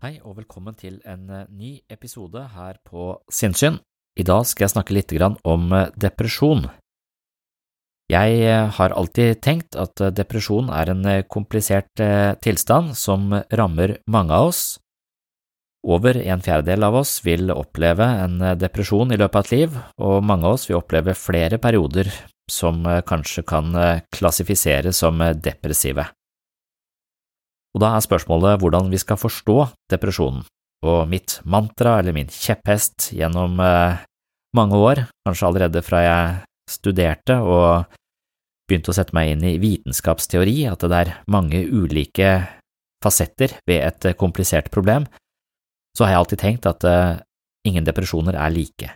Hei og velkommen til en eh, ny episode her på Sinnsyn. I dag skal jeg snakke litt om eh, depresjon. Jeg eh, har alltid tenkt at depresjon er en komplisert tilstand som rammer mange av oss. Over en fjerdedel av oss vil oppleve en depresjon i løpet av et liv, og mange av oss vil oppleve flere perioder som kanskje kan klassifiseres som depressive. Og da er spørsmålet hvordan vi skal forstå depresjonen, og mitt mantra eller min kjepphest gjennom eh, mange år, kanskje allerede fra jeg studerte og begynte å sette meg inn i vitenskapsteori, at det er mange ulike fasetter ved et eh, komplisert problem, så har jeg alltid tenkt at eh, ingen depresjoner er like.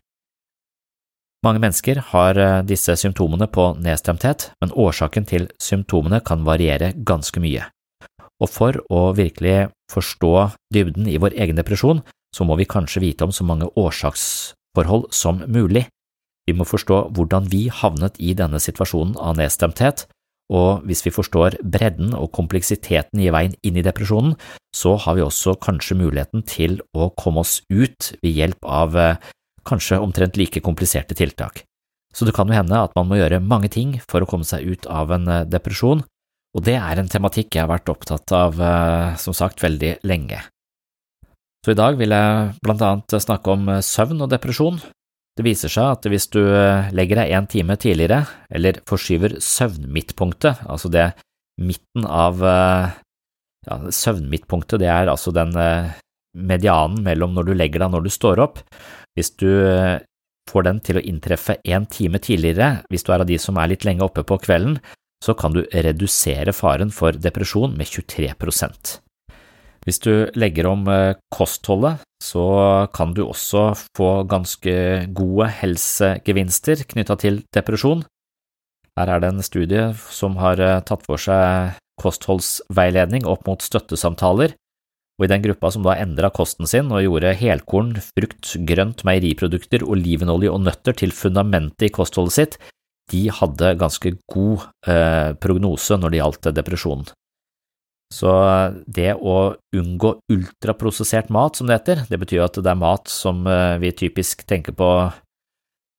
Mange mennesker har eh, disse symptomene på nedstemthet, men årsaken til symptomene kan variere ganske mye. Og for å virkelig forstå dybden i vår egen depresjon, så må vi kanskje vite om så mange årsaksforhold som mulig. Vi må forstå hvordan vi havnet i denne situasjonen av nedstemthet, og hvis vi forstår bredden og kompleksiteten i veien inn i depresjonen, så har vi også kanskje muligheten til å komme oss ut ved hjelp av eh, kanskje omtrent like kompliserte tiltak. Så det kan jo hende at man må gjøre mange ting for å komme seg ut av en eh, depresjon, og det er en tematikk jeg har vært opptatt av, eh, som sagt, veldig lenge. Så i dag vil jeg blant annet snakke om eh, søvn og depresjon. Det viser seg at hvis du eh, legger deg en time tidligere, eller forskyver søvnmidtpunktet, altså det midten av ja, søvnmidtpunktet, det er altså den medianen mellom når du legger deg og når du står opp, hvis du får den til å inntreffe en time tidligere, hvis du er av de som er litt lenge oppe på kvelden, så kan du redusere faren for depresjon med 23% Hvis du legger om kostholdet, så kan du også få ganske gode helsegevinster knytta til depresjon. Her er det en studie som har tatt for seg kostholdsveiledning opp mot støttesamtaler, og i den gruppa som da endra kosten sin og gjorde helkorn, frukt, grønt, meieriprodukter, olivenolje og nøtter til fundamentet i kostholdet sitt, de hadde ganske god eh, prognose når det gjaldt depresjon. Så det å unngå ultraprosessert mat, som det heter, det betyr at det er mat som eh, vi typisk tenker på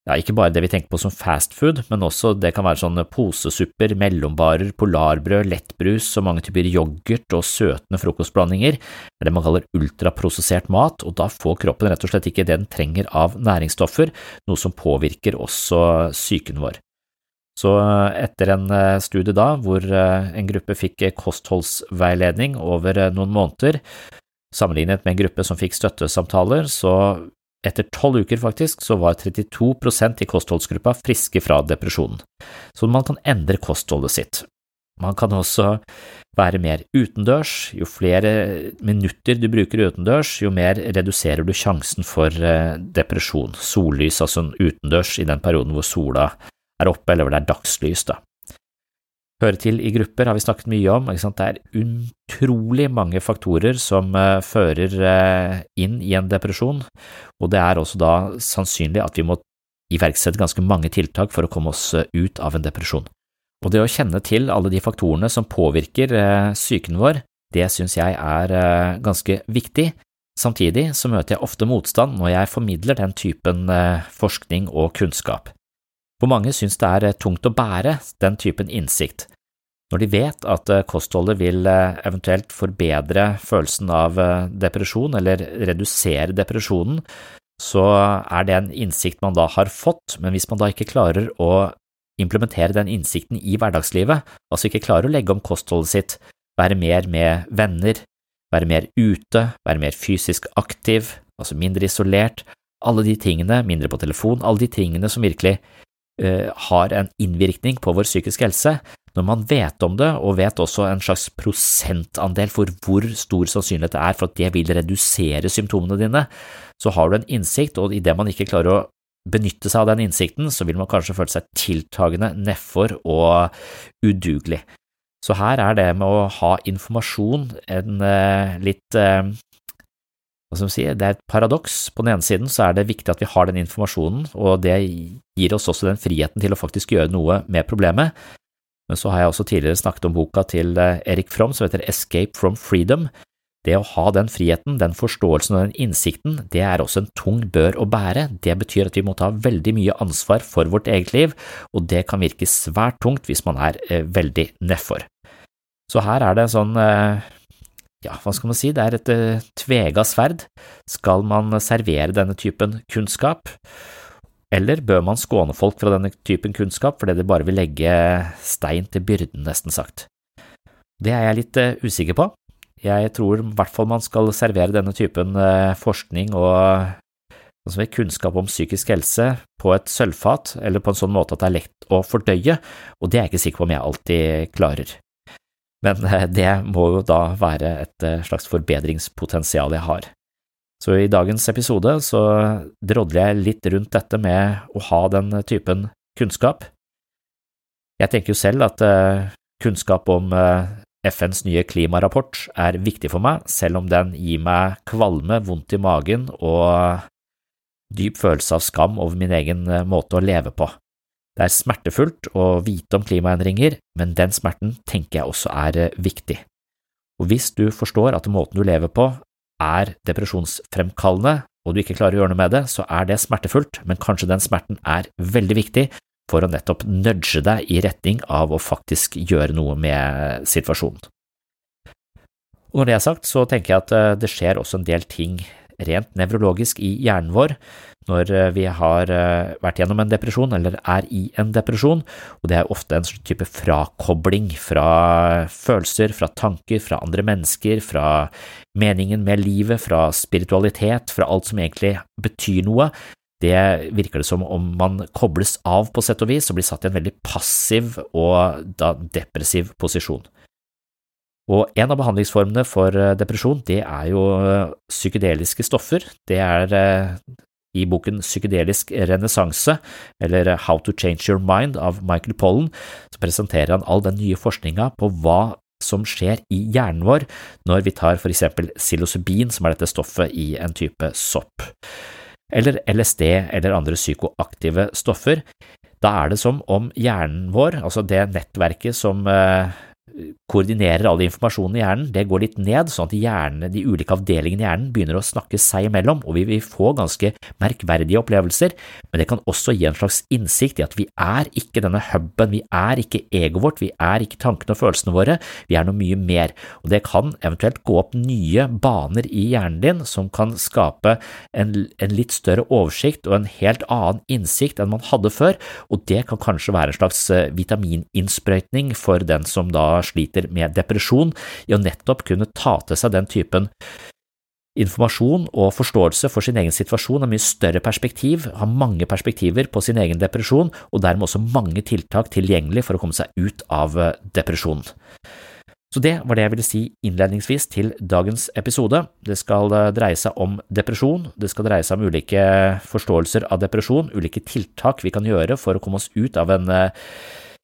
ja, ikke bare det vi tenker på som fast food, men også det kan være sånne posesupper, mellombarer, polarbrød, lettbrus og mange typer yoghurt og søtende frokostblandinger, er det man kaller ultraprosessert mat, og da får kroppen rett og slett ikke det den trenger av næringsstoffer, noe som påvirker også psyken vår. Så etter en eh, studie da, hvor eh, en gruppe fikk kostholdsveiledning over eh, noen måneder, sammenlignet med en gruppe som fikk støttesamtaler, så etter tolv uker faktisk, så var 32% i kostholdsgruppa friske fra depresjonen, så man kan endre kostholdet sitt. Man kan også være mer utendørs. Jo flere minutter du bruker utendørs, jo mer reduserer du sjansen for depresjon. Sollys, altså utendørs i den perioden hvor sola er oppe, eller hvor det er dagslys, da. Høre til i grupper har vi snakket mye om, det er utrolig mange faktorer som uh, fører uh, inn i en depresjon, og det er også da sannsynlig at vi må iverksette ganske mange tiltak for å komme oss uh, ut av en depresjon. Og det å kjenne til alle de faktorene som påvirker psyken vår, det synes jeg er ganske viktig. Samtidig så møter jeg ofte motstand når jeg formidler den typen forskning og kunnskap hvor mange synes det er eh, tungt å bære den typen innsikt. Når de vet at eh, kostholdet vil eh, eventuelt forbedre følelsen av depresjon eller redusere depresjonen, så er det en innsikt man da har fått, men hvis man da ikke klarer å implementere den innsikten i hverdagslivet, altså ikke klarer å legge om kostholdet sitt, være mer med venner, være mer ute, være mer fysisk aktiv, altså mindre isolert, alle de tingene, mindre på telefon, alle de tingene som virkelig har en innvirkning på vår psykiske helse, når man vet om det og vet også en slags prosentandel for hvor stor sannsynlighet det er for at det vil redusere symptomene dine, så har du en innsikt, og idet man ikke klarer å benytte seg av den innsikten, så vil man kanskje føle seg tiltagende nedfor og udugelig. Så her er det med å ha informasjon en eh, litt eh, som sier, det er et paradoks. På den ene siden så er det viktig at vi har den informasjonen, og det gir oss også den friheten til å faktisk gjøre noe med problemet. Men så har jeg også tidligere snakket om boka til eh, Erik Fromm som heter Escape from Freedom. Det å ha den friheten, den forståelsen og den innsikten, det er også en tung bør å bære. Det betyr at vi må ta veldig mye ansvar for vårt eget liv, og det kan virke svært tungt hvis man er eh, veldig nedfor. Så her er det sånn eh, ja, hva skal man si, det er et uh, tvega sverd. Skal man servere denne typen kunnskap, eller bør man skåne folk fra denne typen kunnskap fordi de bare vil legge stein til byrden, nesten sagt? Det er jeg litt uh, usikker på. Jeg tror i hvert fall man skal servere denne typen uh, forskning og altså kunnskap om psykisk helse på et sølvfat, eller på en sånn måte at det er lett å fordøye, og det er jeg ikke sikker på om jeg alltid klarer. Men eh, det må jo da være et eh, slags forbedringspotensial jeg har. Så i dagens episode så drodler jeg litt rundt dette med å ha den typen kunnskap. Jeg tenker jo selv at eh, kunnskap om FNs nye klimarapport er viktig for meg, selv om den gir meg kvalme, vondt i magen og dyp følelse av skam over min egen måte å leve på. Det er smertefullt å vite om klimaendringer, men den smerten tenker jeg også er eh, viktig. Og hvis du forstår at måten du lever på er depresjonsfremkallende, og du ikke klarer å gjøre noe med det, så er det smertefullt, men kanskje den smerten er veldig viktig for å nettopp nudge deg i retning av å faktisk gjøre noe med situasjonen. Og når det er sagt, så tenker jeg at eh, det skjer også en del ting rent nevrologisk i hjernen vår når eh, vi har eh, vært gjennom en depresjon eller er i en depresjon, og det er ofte en type frakobling fra følelser, fra tanker, fra andre mennesker, fra meningen med livet, fra spiritualitet, fra alt som egentlig betyr noe. Det virker det som om man kobles av på sett og vis og blir satt i en veldig passiv og da depressiv posisjon. Og en av behandlingsformene for eh, depresjon, det er jo psykedeliske stoffer. Det er i boken Psykedelisk renessanse, eller How to Change Your Mind av Michael Pollen, så presenterer han all den nye forskninga på hva som skjer i hjernen vår når vi tar for eksempel psilocybin, som er dette stoffet i en type sopp, eller LSD eller andre psykoaktive stoffer. Da er det som om hjernen vår, altså det nettverket som koordinerer all informasjonen i hjernen, det går litt ned, sånn at hjernen, de ulike avdelingene i hjernen begynner å snakke seg imellom, og vi vil få ganske merkverdige opplevelser, men det kan også gi en slags innsikt i at vi er ikke denne huben, vi er ikke egoet vårt, vi er ikke tankene og følelsene våre, vi er noe mye mer, og det kan eventuelt gå opp nye baner i hjernen din som kan skape en, en litt større oversikt og en helt annen innsikt enn man hadde før, og det kan kanskje være en slags eh, vitamininnsprøytning for den som da sliter med depresjon, i å nettopp kunne ta til seg den typen informasjon og forståelse for sin egen situasjon er mye større perspektiv, har mange perspektiver på sin egen depresjon, og dermed også mange tiltak tilgjengelig for å komme seg ut av depresjonen. depresjon. Så det var det jeg ville si innledningsvis til dagens episode. Det skal eh, dreie seg om depresjon, det skal dreie seg om ulike forståelser av depresjon, ulike tiltak vi kan gjøre for å komme oss ut av en eh,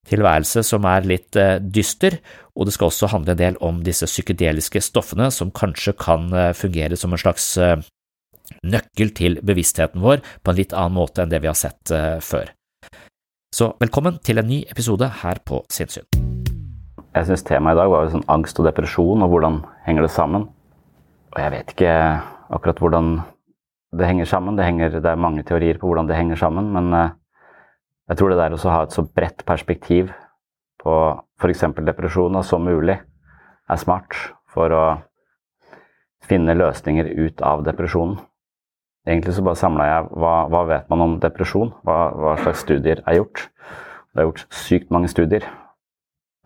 tilværelse som er litt eh, dyster, og det skal også handle en del om disse psykedeliske stoffene som kanskje kan eh, fungere som en slags eh, nøkkel til bevisstheten vår på en litt annen måte enn det vi har sett før. Så velkommen til en ny episode her på Sinnssyn. Jeg syns temaet i dag var sånn angst og depresjon, og hvordan henger det sammen? Og jeg vet ikke akkurat hvordan det henger sammen. Det, henger, det er mange teorier på hvordan det henger sammen, men jeg tror det der å ha et så bredt perspektiv på f.eks. depresjon som mulig, er smart for å finne løsninger ut av depresjonen. Egentlig så bare samla jeg hva, hva, vet man om depresjon? Hva, hva, slags studier er gjort? Det er gjort sykt mange studier.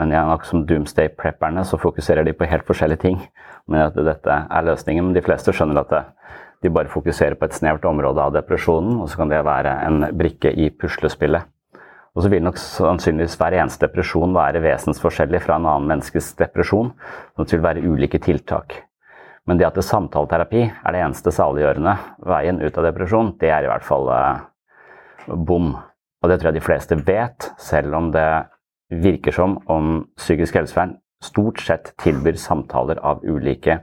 Men jeg, nok som Doomsday Prepperne så fokuserer de på helt forskjellige ting. Men at dette er løsningen. Men de fleste skjønner at det, de bare fokuserer på et snevert område av depresjonen, og så kan det være en brikke i puslespillet. Og så vil nok sannsynligvis hver eneste depresjon være vesensforskjellig fra en annen menneskes depresjon. Så det vil være ulike tiltak. Men det at det samtaleterapi er det eneste saliggjørende veien ut av depresjon, det er i hvert fall eh, bom. Og det tror jeg de fleste vet, selv om det virker som om psykisk helsevern stort sett tilbyr samtaler av ulike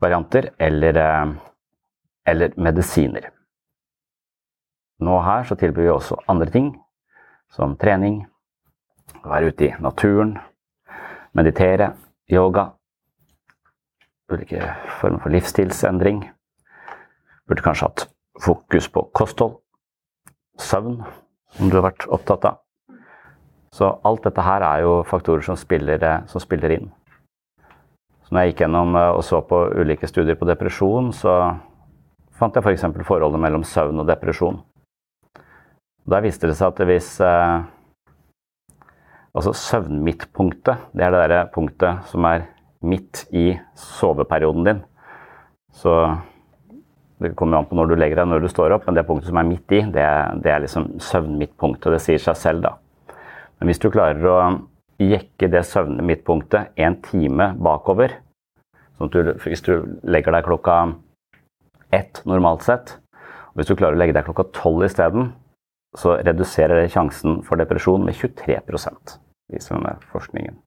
varianter, eller, eh, eller medisiner. Nå her så tilbyr vi også andre ting, som trening, være ute i naturen, meditere, yoga, ulike former for livsstilsendring. Burde kanskje hatt fokus på kosthold, søvn, om du har vært opptatt av. Så alt dette her er jo faktorer som spiller, som spiller inn. Så når jeg gikk gjennom eh, og så på ulike studier på depresjon, så fant jeg f.eks. For forholdet mellom søvn og depresjon. Der viste det seg at hvis eh, Altså søvnmidtpunktet, det er det derre punktet som er midt i soveperioden din. Så det kommer an på når du legger deg når du står opp, men det punktet som er midt i, det, det er liksom søvnmidtpunktet. Det sier seg selv, da. Men hvis du klarer å jekke det søvnmidtpunktet en time bakover, sånn at du, hvis du legger deg klokka ett normalt sett, og hvis du klarer å legge deg klokka tolv isteden, så reduserer det sjansen for depresjon med 23 viser denne forskningen.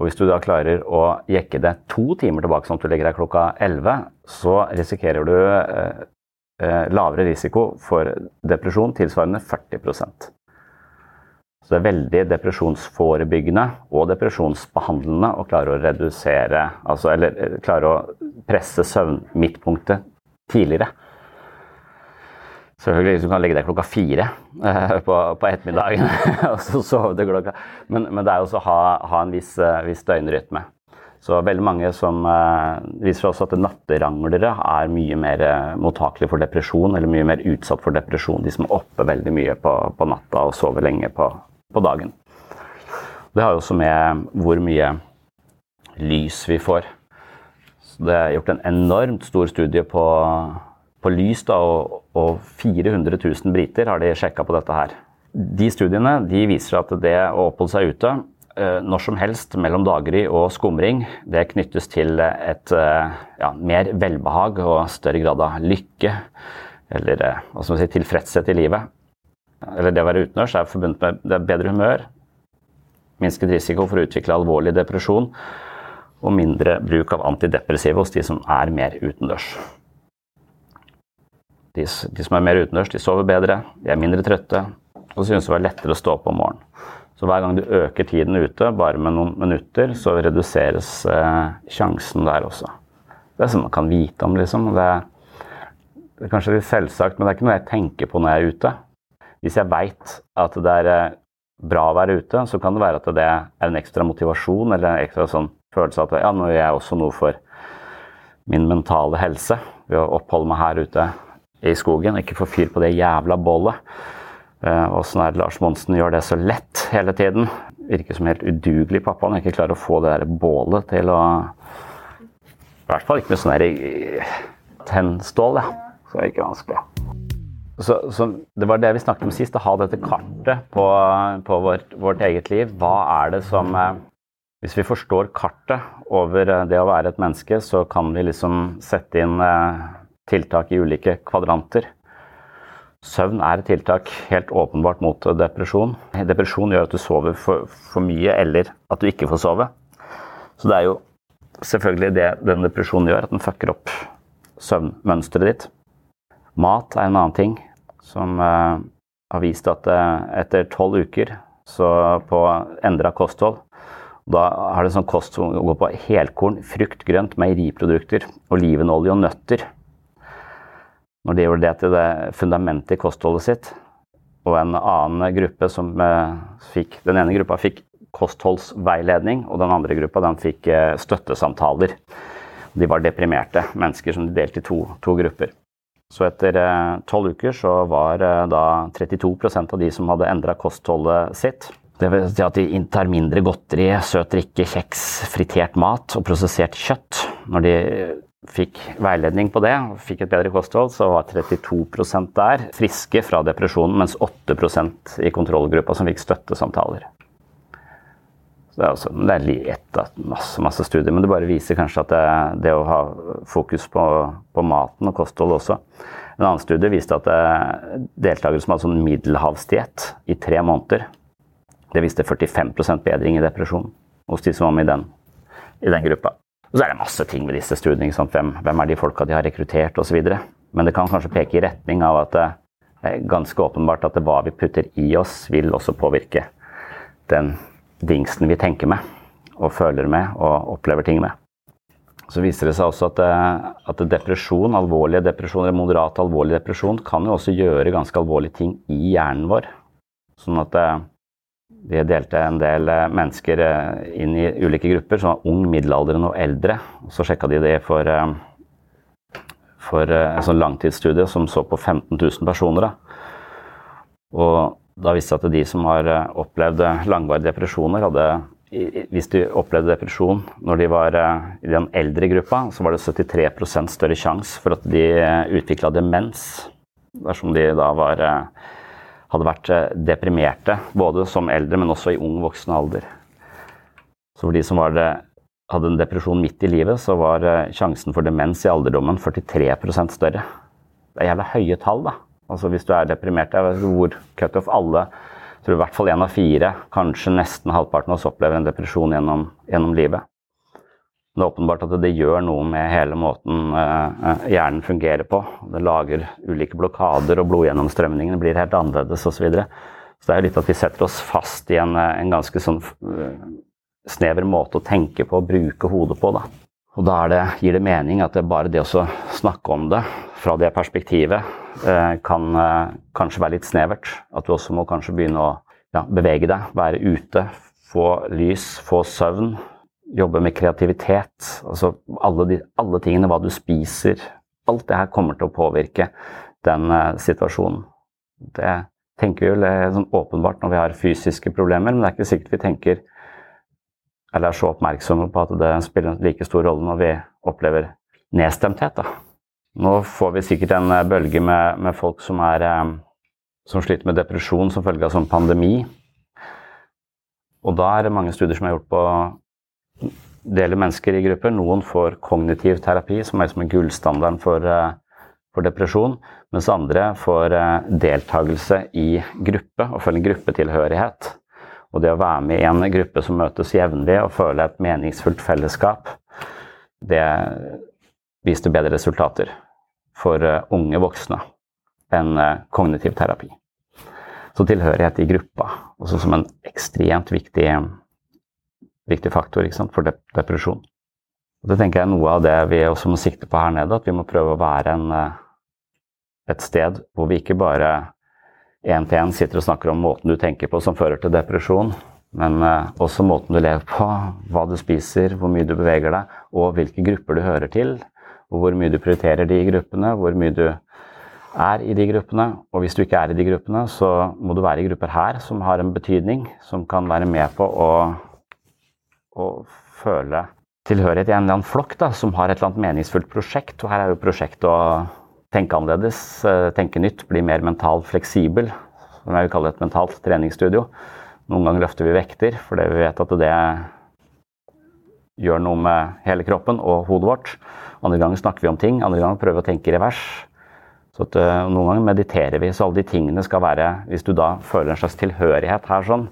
Og Hvis du da klarer å jekke det to timer tilbake, sånn at du legger deg klokka 11, så risikerer du eh, eh, lavere risiko for depresjon tilsvarende 40% Så det er veldig depresjonsforebyggende og depresjonsbehandlende å klare å redusere, altså, eller eh, klare å presse søvnmidtpunktet tidligere. Selvfølgelig hvis du kan legge deg klokka fire eh, på, på, ettermiddagen og så sove til klokka Men, men det er også å ha, ha en viss, uh, viss, døgnrytme. Så veldig mange som eh, viser også at natteranglere er mye mer uh, mottakelige for depresjon, eller mye mer utsatt for depresjon. De som er oppe veldig mye på, på natta og sover lenge på, på dagen. Det har jo også med hvor mye lys vi får. Det er gjort en enormt stor studie på på lys, da, og, og 400 000 briter har de sjekka på dette her. De studiene de viser at det å oppholde seg ute eh, når som helst mellom daggry og skumring, det knyttes til et eh, ja, mer velbehag og større grad av lykke. Eller eh, hva skal man si, tilfredshet i livet. Eller det å være utenørs er forbundet med bedre humør, minsket risiko for å utvikle alvorlig depresjon og mindre bruk av antidepressive hos de som er mer utendørs. De, de, som er mer utendørs, de sover bedre, de er mindre trøtte, og synes det var lettere å stå opp om morgenen. Så hver gang du øker tiden ute, bare med noen minutter, så reduseres eh, sjansen der også. Det er sånn man kan vite om, liksom. Det, det er kanskje litt selvsagt, men det er ikke noe jeg tenker på når jeg er ute. Hvis jeg veit at det er eh, bra å være ute, så kan det være at det er en ekstra motivasjon eller en ekstra sånn følelse av at ja, nå gjør jeg også noe for min mentale helse ved å oppholde meg her ute i skogen, ikke få fyr på det jævla bålet. Åssen er det Lars Monsen gjør det så lett hele tiden? Virker som helt udugelig pappa når han ikke klarer å få det der bålet til å I hvert fall ikke med sånn der tennstål, ja. Så er det ikke vanskelig. Så, så, Det var det vi snakket om sist, å ha dette kartet på, på vårt, vårt, eget liv. Hva er det som Hvis vi forstår kartet over det å være et menneske, så kan vi liksom sette inn tiltak i ulike kvadranter. Søvn er et tiltak helt åpenbart mot depresjon. Depresjon gjør at du sover for, for, mye, eller at du ikke får sove. Så det er jo selvfølgelig det den depresjonen gjør, at den fucker opp søvnmønsteret ditt. Mat er en annen ting som har vist at etter tolv uker så på endra kosthold Da er det sånn kost som går på helkorn, frukt, grønt, meieriprodukter, olivenolje og nøtter når de gjorde det til det fundamentet i kostholdet sitt. Og en annen gruppe som eh, fikk Den ene gruppa fikk kostholdsveiledning, og den andre gruppa den fikk eh, støttesamtaler. De var deprimerte mennesker som de delte i to, to grupper. Så etter eh, tolv uker så var da 32% av de som hadde endra kostholdet sitt. Det vil si at de inntar mindre godteri, søt drikke, kjeks, fritert mat og prosessert kjøtt. Når de fikk veiledning på det og fikk et bedre kosthold, så var 32% der friske fra depresjonen, mens 8% i kontrollgruppa som fikk støttesamtaler. Det er, også, det er et, masse, masse studier, men det bare viser kanskje at det, det å ha fokus på, på, maten og kosthold også. En annen studie viste at deltakere som hadde sånn middelhavsdiett i tre måneder, det viste 45% bedring i depresjon hos de som var med i den, i den gruppa. Og så er det masse ting med disse studiene. Hvem, hvem, er de folka de har rekruttert osv. Men det kan kanskje peke i retning av at det er ganske åpenbart at det hva vi putter i oss, vil også påvirke den dingsen vi tenker med og føler med og opplever ting med. Så viser det seg også at, at depresjon, alvorlige depresjoner, moderat alvorlig depresjon, kan jo også gjøre ganske alvorlige ting i hjernen vår. Sånn at vi delte en del eh, mennesker eh, inn i ulike grupper, som var ung, middelaldrende og eldre. Så sjekka de det for, eh, for en sånn langtidsstudie som så på 15 000 personer. Da. Og da viste det at de som har opplevd langvarige depresjoner, hadde hvis de opplevde depresjon når de var i den eldre gruppa, så var det 73% større sjanse for at de utvikla demens dersom de da var hadde vært eh, deprimerte, både som eldre, men også i ung voksen alder. Så for de som det, hadde en depresjon midt i livet, så var eh, sjansen for demens i alderdommen 43% større. Det er jævla høye tall, da. Altså Hvis du er deprimert, jeg vet hvor cutoff alle tror i hvert fall én av fire, kanskje nesten halvparten av oss opplever en depresjon gjennom, gjennom livet. Det er åpenbart at det gjør noe med hele måten eh, eh, hjernen fungerer på. Det lager ulike blokader, og blodgjennomstrømningene blir helt annerledes osv. Så, videre. så det er litt at vi setter oss fast i en, eh, en ganske sånn snever måte å tenke på og bruke hodet på. Da. Og da det, gir det mening at det bare det å snakke om det fra det perspektivet kan kanskje være litt snevert. At du også må kanskje begynne å ja, bevege deg, være ute, få lys, få søvn jobbe med kreativitet. Altså alle, de, alle, tingene, hva du spiser. Alt det her kommer til å påvirke den uh, situasjonen. Det tenker vi jo sånn åpenbart når vi har fysiske problemer, men det er ikke sikkert vi tenker eller er så oppmerksomme på at det spiller en like stor rolle når vi opplever nedstemthet. Da. Nå får vi sikkert en uh, bølge med, med folk som, er, um, som sliter med depresjon som følge av sånn pandemi. Og da er det mange studier som er gjort på deler mennesker i grupper. Noen får kognitiv terapi, som er som en gullstandarden for, eh, for, depresjon. Mens andre får eh, deltakelse i gruppe og følge gruppetilhørighet. Og det å være med i en gruppe som møtes jevnlig og føle et meningsfullt fellesskap, det viste bedre resultater for eh, unge voksne enn kognitiv terapi. Så tilhørighet i gruppa, også som en ekstremt viktig, viktig faktor for depresjon. Og det tenker jeg er noe av det vi også må sikte på her nede, at vi må prøve å være en, et sted hvor vi ikke bare én til én sitter og snakker om måten du tenker på som fører til depresjon, men også måten du lever på, hva du spiser, hvor mye du beveger deg, og hvilke grupper du hører til, og hvor mye du prioriterer de gruppene, hvor mye du er i de gruppene. Og hvis du ikke er i de gruppene, så må du være i grupper her som har en betydning, som kan være med på å, å føle tilhørighet i en eller annen flokk da, som har et eller annet meningsfullt prosjekt. Og her er jo prosjektet å tenke annerledes, eh, tenke nytt, bli mer mentalt fleksibel. Som jeg vil kalle et mentalt treningsstudio. Noen ganger løfter vi vekter fordi vi vet at det gjør noe med hele kroppen og hodet vårt. Andre ganger snakker vi om ting, andre ganger prøver vi å tenke i revers. Så at, uh, Noen ganger mediterer vi, så alle de tingene skal være Hvis du da føler en slags tilhørighet her sånn,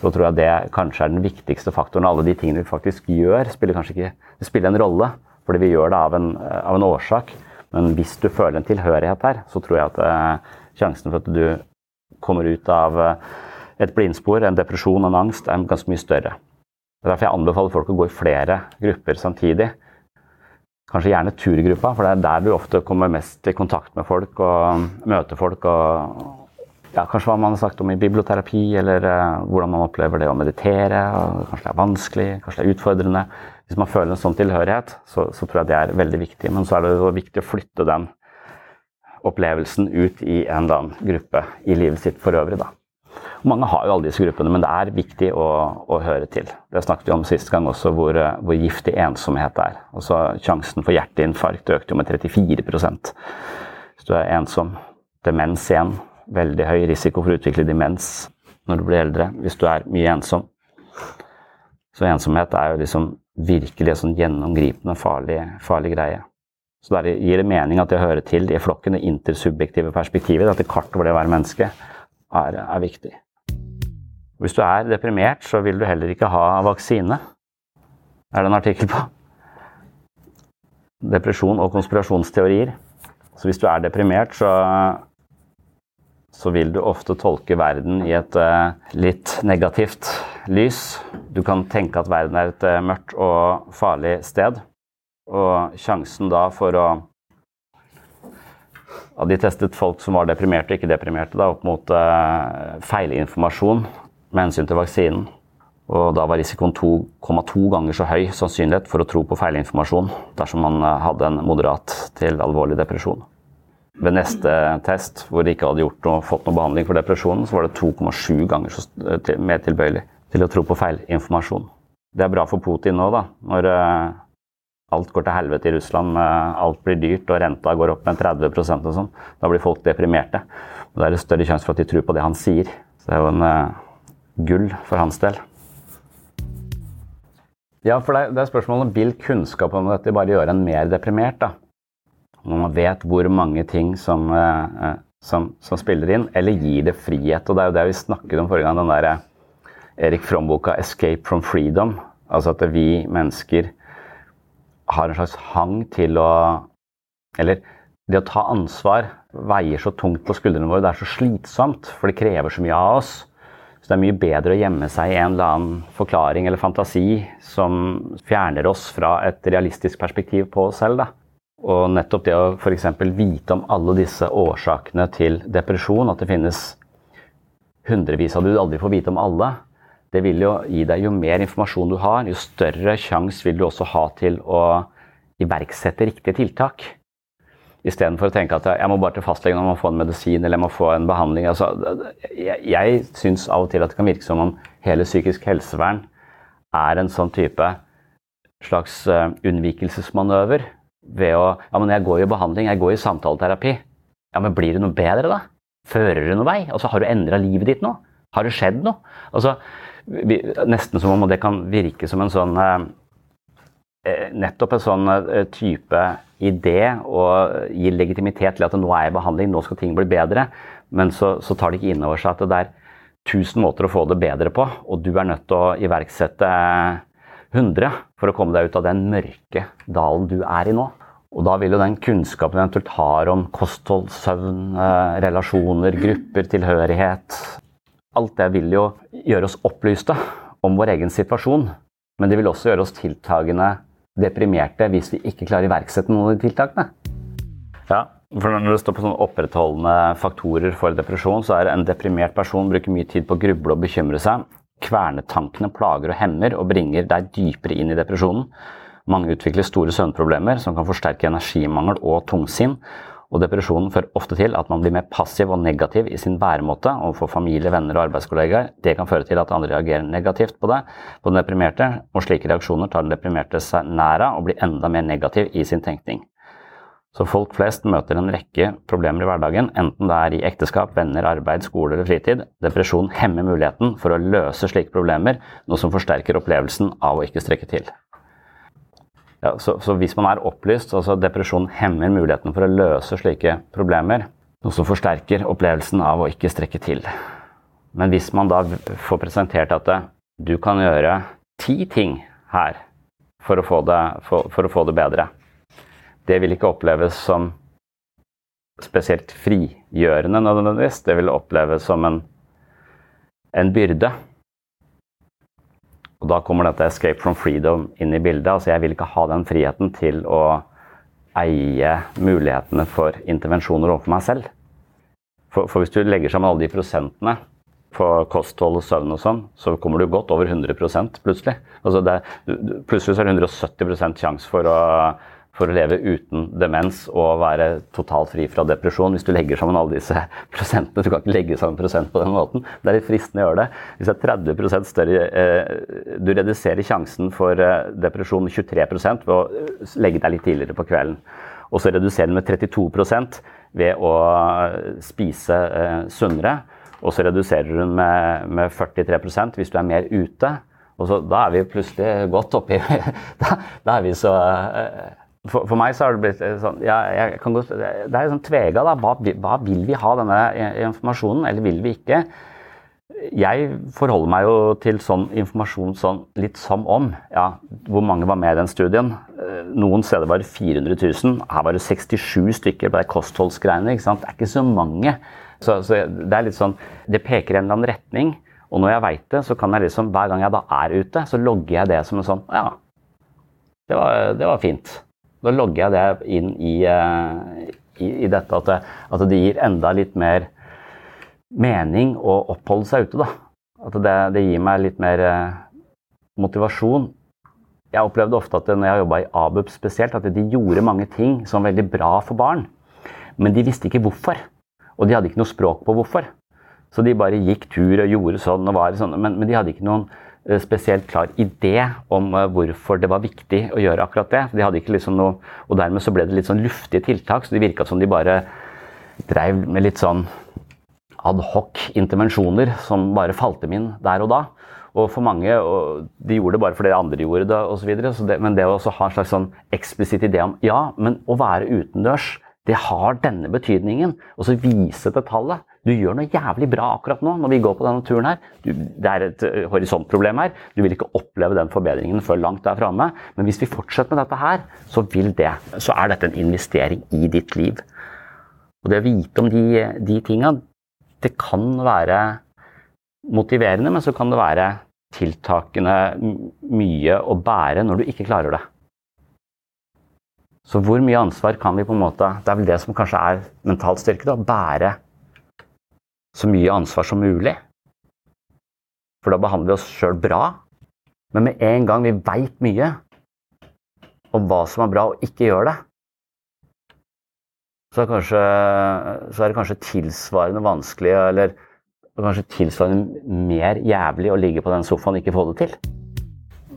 så tror jeg det kanskje er den viktigste faktoren. Alle de tingene vi faktisk gjør, spiller kanskje ikke Det spiller en rolle, fordi vi gjør det av en, av en årsak. Men hvis du føler en tilhørighet her, så tror jeg at uh, sjansen for at du kommer ut av uh, et blindspor, en depresjon, en angst, er ganske mye større. Det er derfor jeg anbefaler folk å gå i flere grupper samtidig. Kanskje gjerne turgruppa, for det er der du ofte kommer mest i kontakt med folk og møter folk. og ja, Kanskje hva man har sagt om i biblioterapi, eller uh, hvordan man opplever det å meditere. kanskje det er vanskelig, kanskje det er utfordrende. Hvis man føler en sånn tilhørighet, så, så tror jeg det er veldig viktig. Men så er det så viktig å flytte den opplevelsen ut i en eller annen gruppe i livet sitt for øvrig. da. Mange har jo alle disse gruppene, men det er viktig å, å høre til. Det snakket vi om sist gang også, hvor, hvor giftig ensomhet er. Også Sjansen for hjerteinfarkt økte jo med 34 hvis du er ensom. Demens igjen. Veldig høy risiko for å utvikle demens når du blir eldre hvis du er mye ensom. Så ensomhet er jo liksom virkelig en sånn gjennomgripende farlig, farlig greie. Så der gir det mening at det hører til i flokken, det intersubjektive perspektivet, dette kartet over det å være menneske, er, er viktig. Hvis du er deprimert, så vil du heller ikke ha vaksine. Er det en artikkel på? Depresjon og konspirasjonsteorier. Så hvis du er deprimert, så, så vil du ofte tolke verden i et uh, litt negativt lys. Du kan tenke at verden er et uh, mørkt og farlig sted. Og sjansen da for å ja, De testet folk som var deprimerte og ikke deprimerte, da, opp mot uh, feilinformasjon med hensyn til vaksinen. Og da var risikoen 2,2 ganger så høy sannsynlighet for å tro på feilinformasjon dersom man eh, hadde en moderat til alvorlig depresjon. Ved neste test, hvor de ikke hadde noe, fått noe behandling for depresjonen, så var det 2,7 ganger så, eh, mer tilbøyelig til å tro på feilinformasjon. Det er bra for Putin nå, da, når uh, alt går til helvete i Russland, uh, alt blir dyrt og renta går opp med 30% og sånn. Da blir folk deprimerte. Og Da er det større sjanse for at de tror på det han sier. Så det er jo en uh, gull for hans del. Ja, for det, er spørsmålet vil kunnskap om dette bare gjøre en mer deprimert. da? Når man vet hvor mange ting som, eh, som, som, spiller inn, eller gir det frihet. Og det er jo det vi snakket om forrige gang, den der Erik Fromm-boka 'Escape from Freedom'. Altså at vi mennesker har en slags hang til å Eller det å ta ansvar veier så tungt på skuldrene våre. Det er så slitsomt, for det krever så mye av oss. Så det er mye bedre å gjemme seg i en eller annen forklaring eller fantasi som fjerner oss fra et realistisk perspektiv på oss selv. Da. Og nettopp det å f.eks. vite om alle disse årsakene til depresjon, at det finnes hundrevis av du aldri får vite om alle, det vil jo gi deg jo mer informasjon du har, jo større sjanse vil du også ha til å iverksette riktige tiltak. Istedenfor å tenke at jeg må bare til fastlegen om å få en medisin eller jeg må få en behandling. Altså, jeg jeg syns av og til at det kan virke som om hele psykisk helsevern er en sånn type slags uh, unnvikelsesmanøver. Ved å Ja, men jeg går i behandling, jeg går i samtaleterapi. Ja, men blir det noe bedre, da? Fører det noe vei? Altså, har du endra livet ditt nå? Har det skjedd noe? Altså, vi, nesten som om det kan virke som en sånn eh, Nettopp en sånn uh, type idé og gir legitimitet til at nå er jeg i behandling, nå skal ting bli bedre. Men så, så tar de ikke inn over seg at det er 1000 måter å få det bedre på, og du er nødt til å iverksette 100 for å komme deg ut av den mørke dalen du er i nå. Og da vil jo den kunnskapen du eventuelt har om kosthold, søvn, eh, relasjoner, grupper, tilhørighet Alt det vil jo gjøre oss opplyste om vår egen situasjon. Men det vil også gjøre oss tiltagende deprimerte hvis vi ikke klarer å iverksette noen av de tiltakene. Ja, for Når det står på sånne opprettholdende faktorer for depresjon, så er en deprimert person bruker mye tid på å gruble og bekymre seg. Kvernetankene plager og hemmer og bringer deg dypere inn i depresjonen. Mange utvikler store søvnproblemer som kan forsterke energimangel og tungsinn. Og depresjonen fører ofte til at man blir mer passiv og negativ i sin væremåte overfor familie, venner og arbeidskollegaer. Det kan føre til at andre reagerer negativt på det, på den deprimerte, og slike reaksjoner tar den deprimerte seg nær av og blir enda mer negativ i sin tenkning. Så folk flest møter en rekke problemer i hverdagen, enten det er i ekteskap, venner, arbeid, skole eller fritid. Depresjon hemmer muligheten for å løse slike problemer, noe som forsterker opplevelsen av å ikke strekke til. Ja, så, så, hvis man er opplyst, altså depresjon hemmer muligheten for å løse slike problemer, noe som forsterker opplevelsen av å ikke strekke til. Men hvis man da får presentert at du kan gjøre ti ting her for å få det, for, for å få det bedre, det vil ikke oppleves som spesielt frigjørende nødvendigvis. Det vil oppleves som en, en byrde. Og da kommer dette 'escape from freedom' inn i bildet. Altså jeg vil ikke ha den friheten til å eie mulighetene for intervensjoner overfor meg selv. For, for hvis du legger sammen alle de prosentene på kosthold og søvn og sånn, så kommer du godt over 100 plutselig. Altså det, plutselig så er det 170% sjanse for å for å leve uten demens og være totalt fri fra depresjon. Hvis du legger sammen alle disse prosentene. Du kan ikke legge sammen prosent på den måten. Det er litt fristende å gjøre det. Hvis det er 30 større eh, Du reduserer sjansen for eh, depresjon med 23 ved å eh, legge deg litt tidligere på kvelden. Og så reduserer den med 32% ved å spise eh, sunnere. Og så reduserer du den med, med 43% hvis du er mer ute. Og så, da er vi plutselig godt oppi da, da er vi så eh, for, for, meg så har det blitt eh, sånn ja, gå, Det er sånn tvega. da, hva, hva, vil vi ha denne informasjonen, eller vil vi ikke? Jeg forholder meg jo til sånn informasjon sånn litt som om. ja, Hvor mange var med i den studien? Eh, noen steder var det 400 000. Her var det 67 stykker på de kostholdsgreiene. ikke sant? Det er ikke så mange. Så, så, det er litt sånn, det peker i en eller annen retning. Og når jeg veit det, så kan jeg liksom, hver gang jeg da er ute, så logger jeg det som en sånn Ja, det var, det var fint. Da logger jeg det inn i, eh, i, i dette at det, at det, gir enda litt mer mening å oppholde seg ute. Da. At det, det gir meg litt mer eh, motivasjon. Jeg opplevde ofte at når jeg jobba i ABUP spesielt, at de gjorde mange ting som var veldig bra for barn. Men de visste ikke hvorfor. Og de hadde ikke noe språk på hvorfor. Så de bare gikk tur og gjorde sånn og var sånn. Men, men de hadde ikke noen spesielt klar idé om eh, hvorfor det var viktig å gjøre akkurat det. De hadde ikke liksom noe, og Dermed så ble det litt sånn luftige tiltak, så det virka som de bare dreiv med litt sånn adhoc intervensjoner som bare falt dem inn der og da. Og for mange, og de gjorde det bare fordi andre gjorde det osv. Men det å ha en slags sånn eksplisitt idé om ja, men å være utendørs, det har denne betydningen. Og så vise til tallet. Du gjør noe jævlig bra akkurat nå når vi går på denne turen her. Du, det er et uh, horisontproblem her. Du vil ikke oppleve den forbedringen før langt der framme. Men hvis vi fortsetter med dette her, så vil det. Så er dette en investering i ditt liv. Og det å vite om de, de tinga, det kan være motiverende, men så kan det være tiltakende mye å bære når du ikke klarer det. Så hvor mye ansvar kan vi på en måte Det er vel det som kanskje er mentalt styrke. da, Bære så mye ansvar som mulig. For da behandler vi oss sjøl bra. Men med en gang vi veit mye om hva som er bra, og ikke gjør det, så er, kanskje, så er det kanskje tilsvarende vanskelig, eller kanskje tilsvarende mer jævlig å ligge på den sofaen og ikke få det til.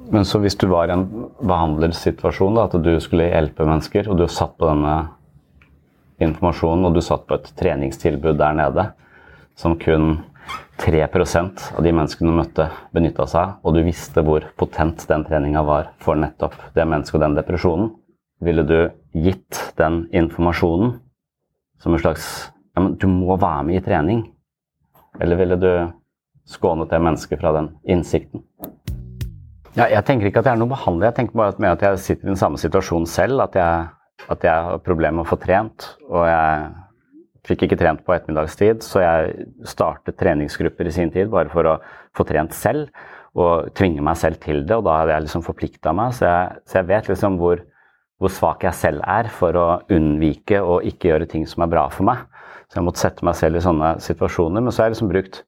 Men så hvis du var i en behandlersituasjon, da, at du skulle hjelpe mennesker, og du satt på denne informasjonen, og du satt på et treningstilbud der nede, som kun 3% av de menneskene du møtte, benytta seg, og du visste hvor potent den treninga var for nettopp det mennesket og den depresjonen, ville du gitt den informasjonen som en slags ja, men Du må være med i trening. Eller ville du skånet det mennesket fra den innsikten? Ja, jeg tenker ikke at jeg er noen behandler. Jeg tenker bare at jeg sitter i den samme situasjonen selv. At jeg at jeg har problemer med å få trent. Og jeg fikk ikke trent på ettermiddagstid, så jeg startet treningsgrupper i sin tid bare for å få trent selv. Og tvinge meg selv til det, og da hadde jeg liksom forplikta meg. Så jeg, så jeg, vet liksom hvor, hvor svak jeg selv er for å unnvike og ikke gjøre ting som er bra for meg. Så jeg måtte sette meg selv i sånne situasjoner. Men så har jeg liksom brukt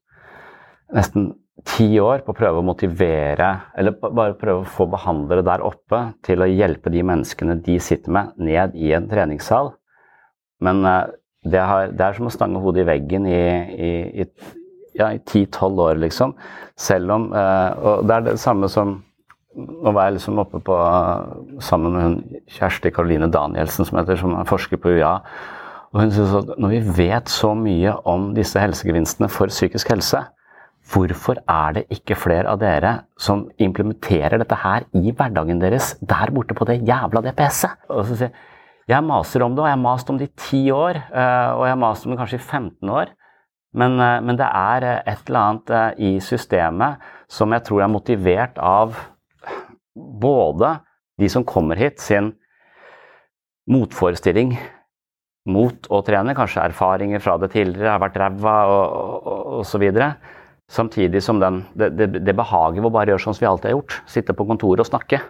nesten ti år på å prøve å motivere, eller bare prøve å få behandlere der oppe til å hjelpe de menneskene de sitter med, ned i en treningssal. Men eh, det, har, det er som å stange hodet i veggen i, i, i ja, i ti-tolv år, liksom. Selv om eh, Og det er det samme som Nå var jeg liksom oppe på sammen med hun Kjersti Karoline Danielsen, som heter, som er forsker på UiA. Og hun synes at når vi vet så mye om disse helsegevinstene for psykisk helse, Hvorfor er det ikke flere av dere som implementerer dette her i hverdagen deres der borte på det jævla DPS-et? Og så sier jeg maser om det, og jeg har mast om det i ti år, eh, og jeg har mast om det kanskje i 15 år. Men, eh, men, det er eh, et eller annet i systemet som jeg tror er motivert av både de som kommer hit, sin motforestilling mot å trene, kanskje erfaringer fra det tidligere, har vært ræva osv. Samtidig som den, det, det, det behaget ved å bare gjøre sånn som vi alltid har gjort. Sitte på kontoret og snakke.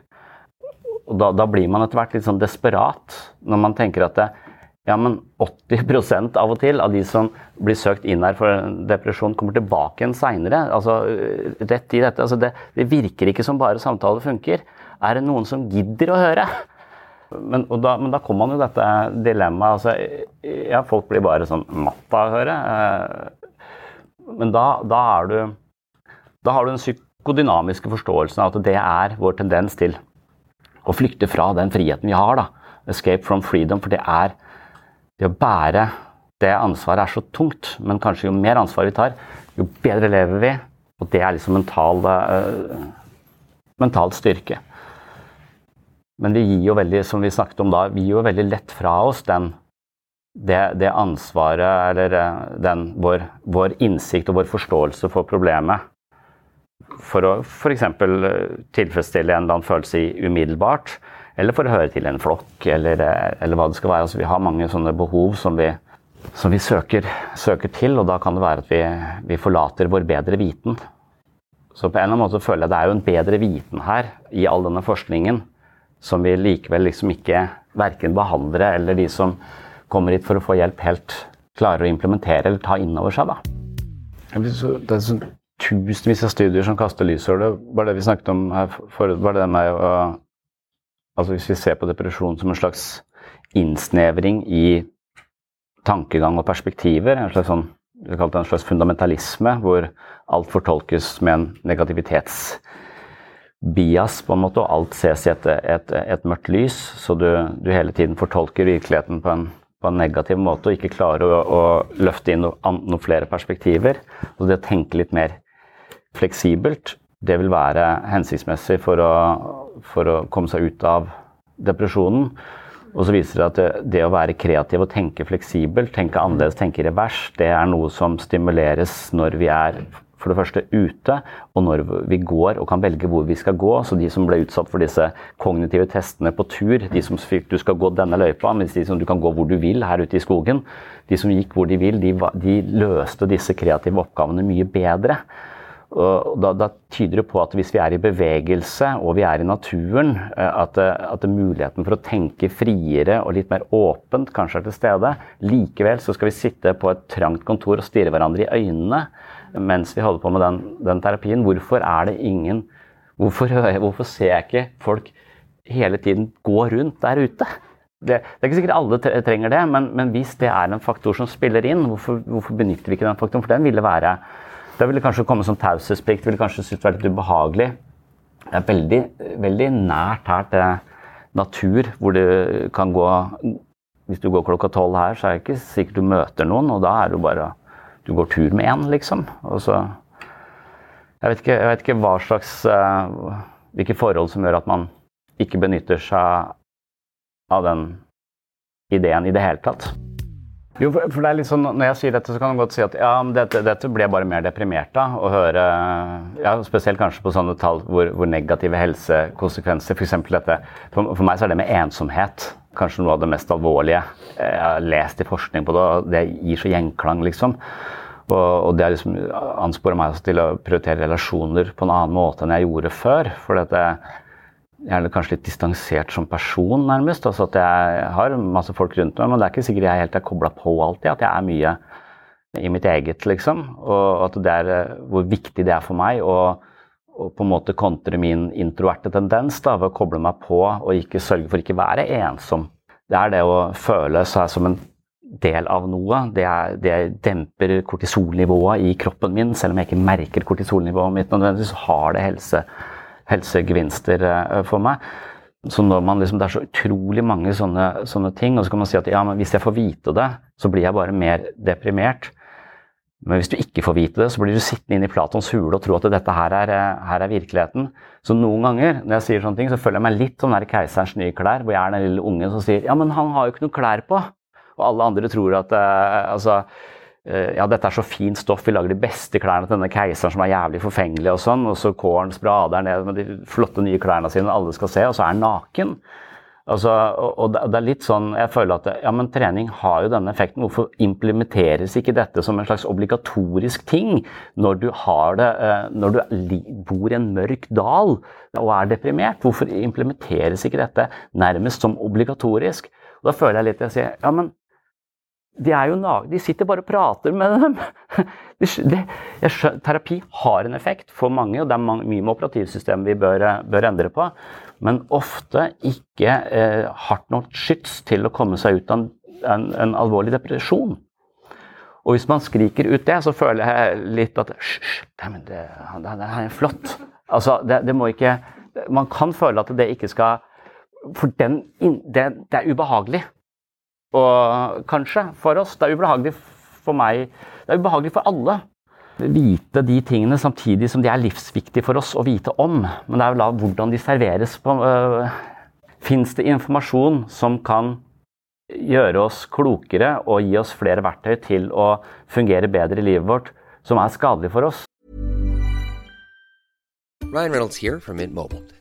Og da, da blir man etter hvert litt sånn desperat når man tenker at det, ja, men 80% av og til av de som blir søkt inn her for depresjon, kommer tilbake igjen seinere. Altså, rett i dette. Altså, det, det, virker ikke som bare samtale funker. Er det noen som gidder å høre? Men, da, men da kommer man jo dette dilemmaet. Altså, ja, folk blir bare sånn matta å høre. Men da, da, du, da har du den psykodynamiske forståelsen av at det er vår tendens til å flykte fra den friheten vi har. da. Escape from freedom. For det er det å bære det ansvaret er så tungt. Men kanskje jo mer ansvar vi tar, jo bedre lever vi. Og det er liksom mental, uh, mental styrke. Men vi gir jo veldig, som vi snakket om da, vi gir jo veldig lett fra oss den det, det, ansvaret, eller eh, den, vår, vår, innsikt og vår forståelse for problemet, for å f.eks. Eh, tilfredsstille en eller annen følelse umiddelbart, eller for å høre til en flokk, eller, eh, eller hva det skal være. Altså, vi har mange sånne behov som vi, som vi søker, søker, til, og da kan det være at vi, vi, forlater vår bedre viten. Så på en eller annen måte føler jeg det er jo en bedre viten her i all denne forskningen, som vi likevel liksom ikke, verken behandlere eller de som kommer hit for å få hjelp, helt klarer å implementere eller ta inn over seg. Da. Det er sånn tusenvis av studier som kaster lys over det. Bare det vi snakket om her forut, bare det med å altså Hvis vi ser på depresjon som en slags innsnevring i tankegang og perspektiver, en slags sånn, vi kalte det en slags fundamentalisme, hvor alt fortolkes med en negativitets bias, på en måte, og alt ses i et, et, et mørkt lys. Så du, du, hele tiden fortolker virkeligheten på en på en negativ måte og ikke klarer å, å løfte inn noen noe flere perspektiver. Og det å tenke litt mer fleksibelt, det vil være hensiktsmessig for å, for å komme seg ut av depresjonen. Og så viser det at det, det, å være kreativ og tenke fleksibelt, tenke annerledes, tenke revers, det er noe som stimuleres når vi er for det første ute, og når vi går og kan velge hvor vi skal gå. Så de som ble utsatt for disse kognitive testene på tur, de som fikk du skal gå denne løypa, mens de som du kan gå hvor du vil her ute i skogen, de som gikk hvor de vil, de, de løste disse kreative oppgavene mye bedre. Da, da, tyder det på at hvis vi er i bevegelse og vi er i naturen, eh, at, at muligheten for å tenke friere og litt mer åpent kanskje er til stede. Likevel så skal vi sitte på et trangt kontor og stirre hverandre i øynene mens vi holder på med den, den terapien. Hvorfor er det ingen hvorfor, hvorfor, ser jeg ikke folk hele tiden gå rundt der ute? Det, det er ikke sikkert alle trenger det, men, men, hvis det er en faktor som spiller inn, hvorfor, hvorfor, benytter vi ikke den faktoren? For den ville være Da ville kanskje komme som taushetsplikt, ville kanskje synes vært litt ubehagelig. Det er veldig, veldig nært her til natur, hvor du kan gå Hvis du går klokka tolv her, så er det ikke sikkert du møter noen, og da er du bare du går tur med én, liksom. Og så jeg vet, ikke, jeg vet ikke hva slags uh, Hvilke forhold som gjør at man ikke benytter seg av den ideen i det hele tatt. Jo, for, det er litt sånn, Når jeg sier dette, så kan man godt si at ja, dette, dette ble jeg bare mer deprimert av. Å høre, ja, Spesielt kanskje på sånne tall hvor, hvor negative helsekonsekvenser F.eks. dette for, for meg så er det med ensomhet kanskje noe av det mest alvorlige jeg har lest i forskning på det. og Det gir så gjenklang, liksom. Og, og det liksom ansporer meg også til å prioritere relasjoner på en annen måte enn jeg gjorde før. For jeg er kanskje litt distansert som person, nærmest. Altså at jeg har masse folk rundt meg, men det er ikke sikkert jeg helt er kobla på alltid. At jeg er mye i mitt eget, liksom. Og at det er hvor viktig det er for meg. å, på en måte kontre min introverte tendens da, ved å koble meg på og ikke sørge for ikke være ensom. Det er det å føle seg som en del av noe. Det, er, det demper kortisolnivået i kroppen min. Selv om jeg ikke merker kortisolnivået mitt nødvendigvis, har det helse, helsegevinster eh, for meg. Så når man liksom, Det er så utrolig mange sånne, sånne ting, og så kan man si at ja, men hvis jeg får vite det, så blir jeg bare mer deprimert. Men hvis du ikke får vite det, så blir du sittende inne i Platons hule og tro at dette her er, eh, her er, virkeligheten. Så noen ganger når jeg sier sånne ting, så føler jeg meg litt som den keiserens nye klær, hvor jeg er den lille ungen som sier ja, men han har jo ikke noe klær på. Og alle andre tror at uh, altså, ja, dette er så fint stoff, vi lager de beste klærne til denne keiseren som er jævlig forfengelig og sånn, og så Kåren sprader ned med de flotte nye klærne sine, alle skal se, og så er han naken. Altså, og det er litt sånn, jeg føler at ja, men Trening har jo denne effekten. Hvorfor implementeres ikke dette som en slags obligatorisk ting når du, det, eh, når du bor i en mørk dal og er deprimert? Hvorfor implementeres ikke dette nærmest som obligatorisk? Og da føler jeg litt jeg sier, ja, men de, er jo de sitter bare og prater med dem. Det, det, terapi har en effekt for mange, og det er mange, mye med operativsystemet vi bør, bør, endre på. Men ofte ikke eh, hardt nok skyts til å komme seg ut av en, en, en, alvorlig depresjon. Og hvis man skriker ut det, så føler jeg litt at Hysj, det, det, det, er flott. Altså, det, det må ikke Man kan føle at det ikke skal For den, det, det er ubehagelig. Og kanskje for oss. Det er ubehagelig for meg. Det er ubehagelig for alle. Vite de tingene samtidig som de er livsviktige for oss å vite om. Men det er jo da hvordan de serveres. på øh, Fins det informasjon som kan gjøre oss klokere og gi oss flere verktøy til å fungere bedre i livet vårt, som er skadelig for oss? Ryan Reynolds her from Mint Mobile.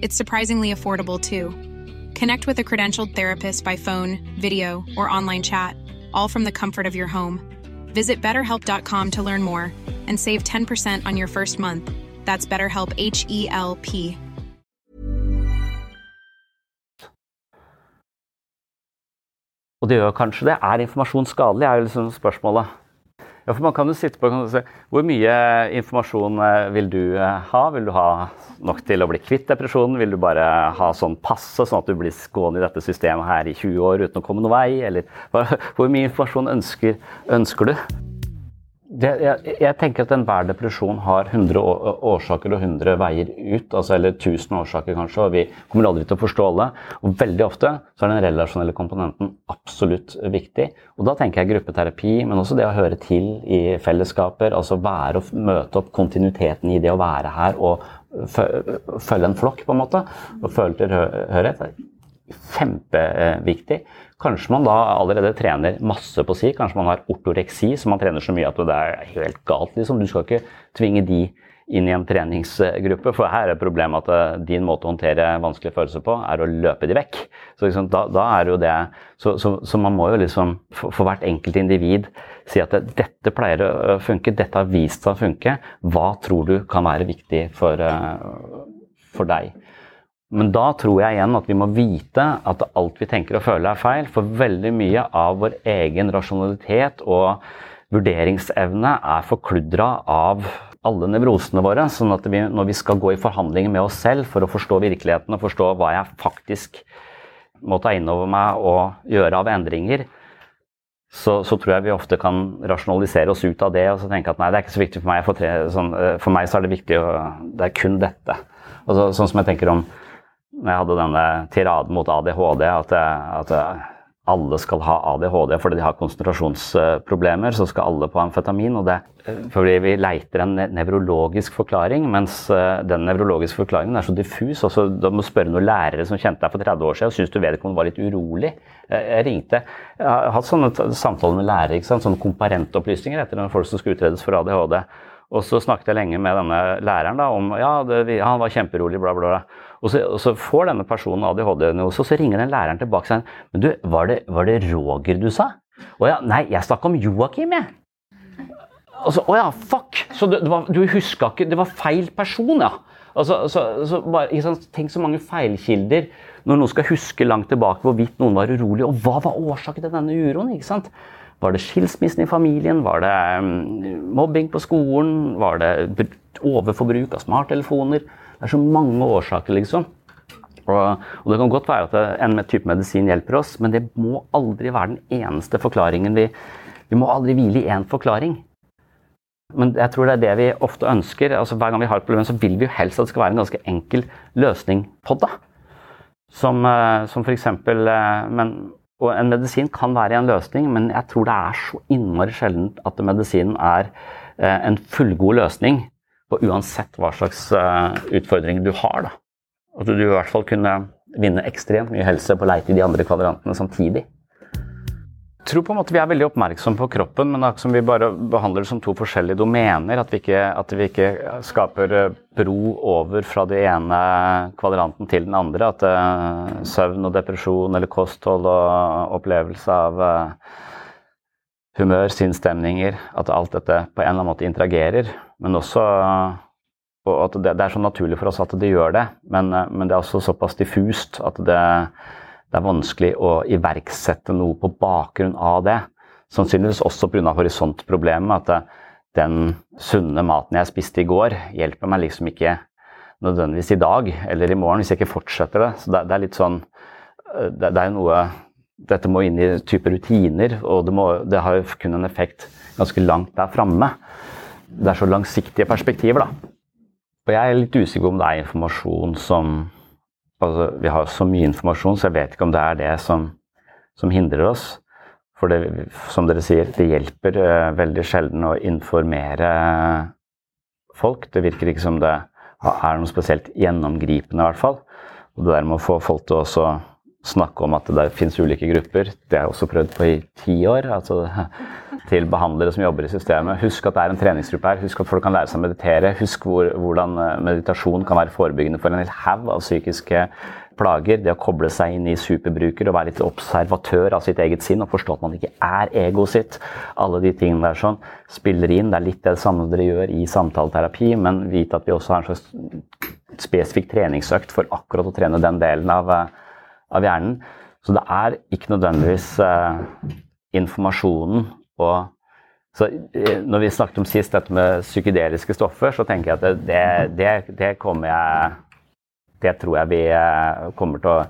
It's surprisingly affordable too. Connect with a credentialed therapist by phone, video, or online chat, all from the comfort of your home. Visit betterhelp.com to learn more and save 10% on your first month. That's BetterHelp H E L P. Og det gjør kanskje det. Er informasjon skadelig, er jo liksom spørsmålet. Ja, for man kan jo sitte på si Hvor mye informasjon eh, vil du eh, ha? Vil du ha nok til å bli kvitt depresjonen? Vil du bare ha sånn passe, sånn at du blir skånet i dette systemet her i 20 år uten å komme noen vei? Eller hvor mye informasjon ønsker, ønsker du? Det, jeg, jeg, tenker at enhver depresjon har 100 årsaker og 100 veier ut. Altså, eller 1000 årsaker, kanskje, og vi kommer aldri til å forstå alle. Og veldig ofte så er den relasjonelle komponenten absolutt viktig. Og da tenker jeg gruppeterapi, men også det å høre til i fellesskaper. Altså være og møte opp kontinuiteten i det å være her og følge en flokk, på en måte. Og føle tilhørighet. Kjempeviktig. Kanskje man da allerede trener masse på si. Kanskje man har ortoreksi, så man trener så mye at det er helt galt. Liksom. Du skal ikke tvinge de inn i en treningsgruppe, for her er problemet at eh, din måte å håndtere vanskelige følelser på, er å løpe de vekk. Så liksom, da, da, er jo det så, så, så, man må jo liksom for, for hvert enkelt individ si at det, dette pleier å funke, dette har vist seg å funke. Hva tror du kan være viktig for, uh, for deg? Men da tror jeg igjen at vi må vite at alt vi tenker og føler er feil. For veldig mye av vår egen rasjonalitet og vurderingsevne er forkludra av alle nevrosene våre. sånn at vi, når vi skal gå i forhandlinger med oss selv for å forstå virkeligheten og forstå hva jeg faktisk må ta inn over meg og gjøre av endringer, så, så, tror jeg vi ofte kan rasjonalisere oss ut av det og så tenke at nei, det er ikke så viktig for meg. For, tre, sånn, eh, for meg så er det viktig, å, det er kun dette. Altså, sånn som jeg tenker om når jeg hadde denne tiraden mot ADHD, at, at, alle skal ha ADHD fordi de har konsentrasjonsproblemer, så skal alle på amfetamin. og det fordi vi leiter en nevrologisk forklaring, mens eh, den nevrologiske forklaringen er så diffus. Altså, du må spørre noen lærere som kjente deg for 30 år siden og syns du vedkommende var litt urolig. Jeg ringte. Jeg har hatt sånne samtaler med lærere, ikke sant? sånne komparentopplysninger etter folk som skal utredes for ADHD. Og så snakket jeg lenge med denne læreren da, om ja, det, han var kjemperolig, bla, bla. bla. Og så, og så får denne personen ADHD-diagnose, og så ringer den læreren tilbake og sier du, var det, var det Roger du sa? Å ja, nei, jeg snakka om Joakim, jeg. Og så, Å ja, fuck! Så det, det var, du huska ikke Det var feil person, ja. Altså, så, så bare, sant, tenk så mange feilkilder når noen skal huske langt tilbake hvorvidt noen var urolig. Og hva var årsaken til denne uroen? ikke sant? Var det skilsmissen i familien? Var det um, mobbing på skolen? Var det overforbruk av smarttelefoner? Det er så mange årsaker, liksom. Og, og det kan godt være at en type medisin hjelper oss, men det må aldri være den eneste forklaringen. Vi, vi må aldri hvile i én forklaring. Men jeg tror det er det vi ofte ønsker. altså Hver gang vi har et problem, så vil vi jo helst at det skal være en ganske enkel løsning på det. Som, eh, som eksempel, eh, og en medisin kan være en løsning, men jeg tror det er så innmari sjeldent at medisinen er eh, en fullgod løsning på uansett hva slags eh, utfordringer du har. Da. At du i hvert fall kunne vinne ekstremt mye helse på å leite i de andre kvadrantene samtidig Jeg tror på en måte vi er veldig oppmerksomme på kroppen, men som vi bare behandler det som to forskjellige domener. At vi ikke, at vi ikke skaper eh, bro over fra den ene kvadranten til den andre. At uh, søvn og depresjon eller kosthold og opplevelse av uh, humør, sinnsstemninger At alt dette på en eller annen måte interagerer. Men også og at det, det, er så naturlig for oss at det gjør det, men, men det er også såpass diffust at det det er vanskelig å iverksette noe på bakgrunn av det. Sannsynligvis også pga. horisontproblemet. At den sunne maten jeg spiste i går, hjelper meg liksom ikke nødvendigvis i dag eller i morgen hvis jeg ikke fortsetter det. Så det, det er litt sånn Det, er noe Dette må inn i type rutiner, og det, må, har jo kun en effekt ganske langt der framme. Det er så langsiktige perspektiver, da. Og jeg er litt usikker om det er informasjon som altså, Vi har så mye informasjon, så jeg vet ikke om det er det som, som hindrer oss. For det, som dere sier, det hjelper uh, veldig sjelden å informere folk. Det virker ikke som det er noe spesielt gjennomgripende, i hvert fall. Og det der med å få folk til å snakke om at det finnes ulike grupper, det har jeg også prøvd på i ti år. altså til behandlere som jobber i systemet. Husk at det er en treningsgruppe her. Husk at folk kan lære seg å meditere. Husk hvor, hvordan eh, meditasjon kan være forebyggende for en hel haug av psykiske plager. Det å koble seg inn i superbruker og være litt observatør av sitt eget sinn og forstå at man ikke er egoet sitt. Alle de tingene der sånn spiller inn. Det er litt det samme dere gjør i samtaleterapi, men vite at vi også har en slags spesifikk treningsøkt for akkurat å trene den delen av, eh, av hjernen. Så det er ikke nødvendigvis eh, informasjonen og så eh, når vi snakket om sist dette med psykedeliske stoffer, så tenker jeg at det, det, det kommer jeg Det tror jeg vi eh, kommer til å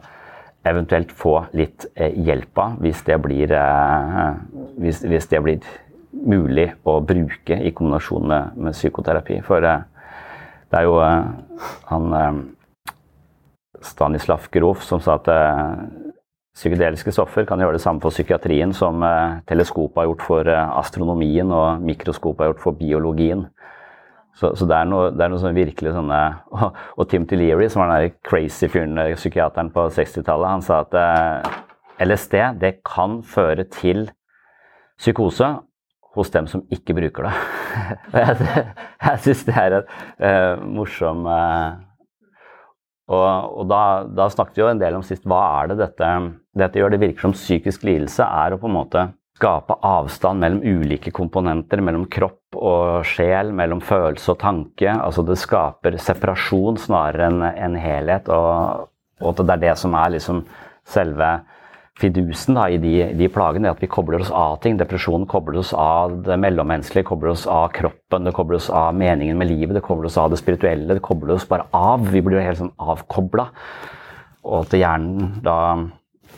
eventuelt få litt eh, hjelp av hvis det blir, hvis, hvis det blir mulig å bruke i kombinasjon med, med psykoterapi. For det er jo han Stanislav Grof som sa at Psykedeliske stoffer kan gjøre det samme for psykiatrien som eh, teleskopet har gjort for eh, astronomien og mikroskopet har gjort for biologien. Så, så det er noe, det er noe sånn virkelig sånne Og, og Tim Leary, som var den crazy fyren, eh, psykiateren på 60-tallet, han sa at eh, LSD det kan føre til psykose hos dem som ikke bruker det. jeg syns det er en uh, morsom eh, og, og da, da, snakket vi jo en del om sist hva er det dette, dette gjør. Det virker som psykisk lidelse er å på en måte skape avstand mellom ulike komponenter, mellom kropp og sjel, mellom følelse og tanke. Altså det skaper separasjon snarere enn en helhet, og, og det er det som er liksom selve fidusen da, i de, de plagene, at vi kobler oss av ting. Depresjonen kobler oss av det mellommenneskelige, kobler oss av kroppen, det kobler oss av meningen med livet, det kobler oss av det spirituelle. Det kobler oss bare av. Vi blir helt sånn avkobla. Og at hjernen da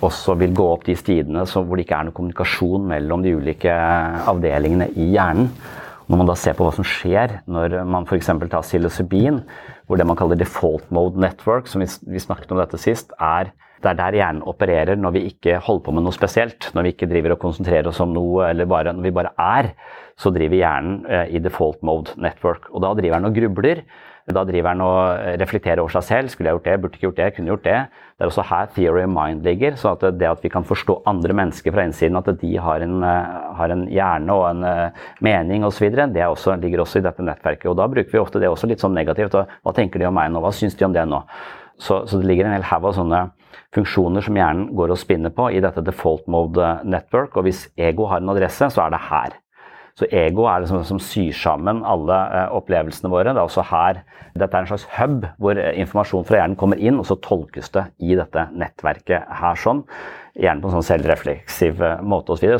også vil gå opp de stidene hvor det ikke er noe kommunikasjon mellom de ulike avdelingene i hjernen. Når man da ser på hva som skjer når man f.eks. tar psilocybin, hvor det man kaller default mode network, som vi, vi snakket om dette sist, er det er der hjernen opererer når vi ikke holder på med noe spesielt. Når vi ikke driver og konsentrerer oss om noe, eller bare, når vi bare er, så driver hjernen eh, i default mode network. Og da driver den og grubler. Da driver han og reflekterer over seg selv. Skulle jeg gjort det? Burde ikke gjort det? Kunne gjort det? Det er også her theory of mind ligger. så at Det at vi kan forstå andre mennesker fra innsiden, at de har en, eh, har en hjerne og en mening osv., det også, ligger også i dette nettverket. Og Da bruker vi ofte det også litt sånn negativt. Hva tenker de om meg nå? Hva syns de om det nå? Så, så det ligger en hel haug av sånne funksjoner som hjernen går og spinner på i dette default mode network. Og hvis ego har en adresse, så er det her. Så ego er det som, som syr sammen alle eh, opplevelsene våre. Det er også her Dette er en slags hub hvor eh, informasjon fra hjernen kommer inn, og så tolkes det i dette nettverket her sånn. Gjerne på en sånn selvrefleksiv eh, måte osv.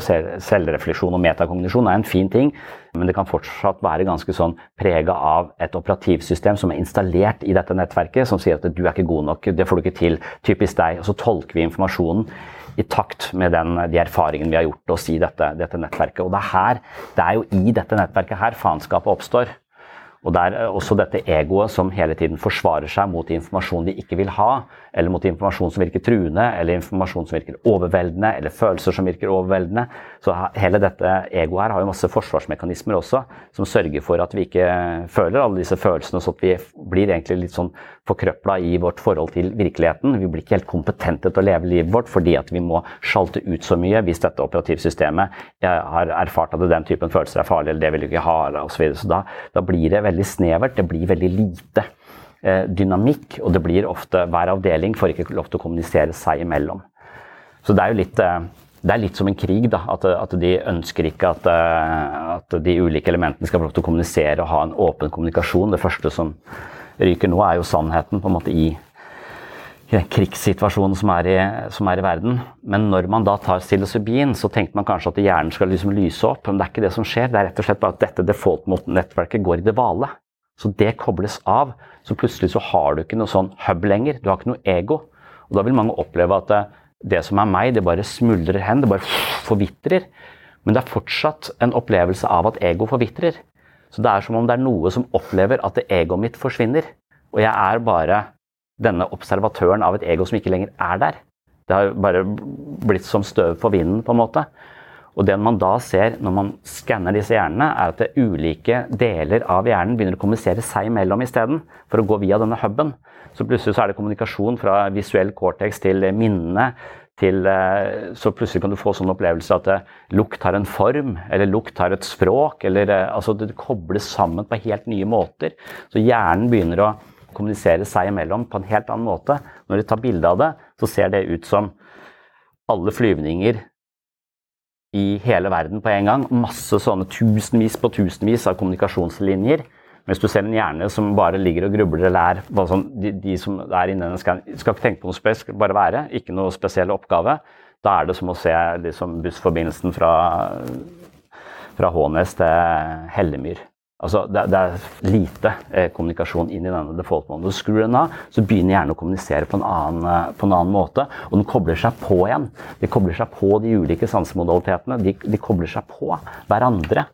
Selvrefleksjon og metakognisjon er en fin ting, men det kan fortsatt være ganske sånn prega av et operativsystem som er installert i dette nettverket, som sier at du er ikke god nok, det får du ikke til, typisk deg. Og så tolker vi informasjonen i takt med den, de erfaringene vi har gjort oss i dette, dette nettverket. Og det er, her, det er jo i dette nettverket her faenskapet oppstår. Og det er også dette egoet som hele tiden forsvarer seg mot informasjon de ikke vil ha, eller mot informasjon som virker truende, eller informasjon som virker overveldende, eller følelser som virker overveldende. Så hele dette egoet her har jo masse forsvarsmekanismer også, som sørger for at vi ikke føler alle disse følelsene, så at vi blir egentlig litt sånn forkrøpla i vårt forhold til virkeligheten. Vi blir ikke helt kompetente til å leve livet vårt fordi at vi må sjalte ut så mye hvis dette operativsystemet har erfart at den typen følelser er farlig, eller det vil vi ikke ha, osv. Så, så da, da blir det veldig snevert. Det blir veldig lite eh, dynamikk, og det blir ofte hver avdeling får ikke lov til å kommunisere seg imellom. Så det er jo litt, eh, er litt som en krig, da. At, at de ønsker ikke at, eh, at, de ulike elementene skal få lov til å kommunisere og ha en åpen kommunikasjon. Det første som ryker nå, er jo sannheten på en måte i krigssituasjonen som er, i, som er, i, verden. Men når man da tar psilocybin, så tenker man kanskje at hjernen skal liksom lyse opp. Men det er ikke det som skjer. Det er rett og slett bare at dette default-nettverket går i det vale. Så det kobles av. Så plutselig så har du ikke noe sånn hub lenger. Du har ikke noe ego. Og da vil mange oppleve at det, det som er meg, det bare smuldrer hen. Det bare forvitrer. Men det er fortsatt en opplevelse av at ego forvitrer. Så det er som om det er noe som opplever at egoet mitt forsvinner. Og jeg er bare denne observatøren av et ego som ikke lenger er der. Det har bare blitt som støv på vinden, på en måte. Og det man da ser når man skanner disse hjernene, er at ulike deler av hjernen begynner å kommunisere seg imellom isteden, for å gå via denne huben. Så plutselig så er det kommunikasjon fra visuell cortex til minnene. Til, eh, så plutselig kan du få sånn opplevelse at eh, lukt har en form, eller lukt har et språk. eller eh, altså Det kobles sammen på helt nye måter. Så hjernen begynner å kommunisere seg imellom på en helt annen måte. Når de tar bilde av det, så ser det ut som alle flyvninger i hele verden på en gang. Masse sånne tusenvis på tusenvis av kommunikasjonslinjer. Hvis du ser en hjerne som bare ligger og grubler eller er sånn, de, de, som er inni den skal, skal ikke tenke på noe spesielt, bare være. Ikke noe spesiell oppgave. Da er det som å se liksom, bussforbindelsen fra, fra Hånes til Hellemyr. Altså, det, det, er lite eh, kommunikasjon inn i denne default-måten. Skrur den av, så begynner hjernen å kommunisere på en, annen, eh, på en, annen, måte. Og den kobler seg på igjen. De kobler seg på de ulike sansemodalitetene. De, de kobler seg på hverandre.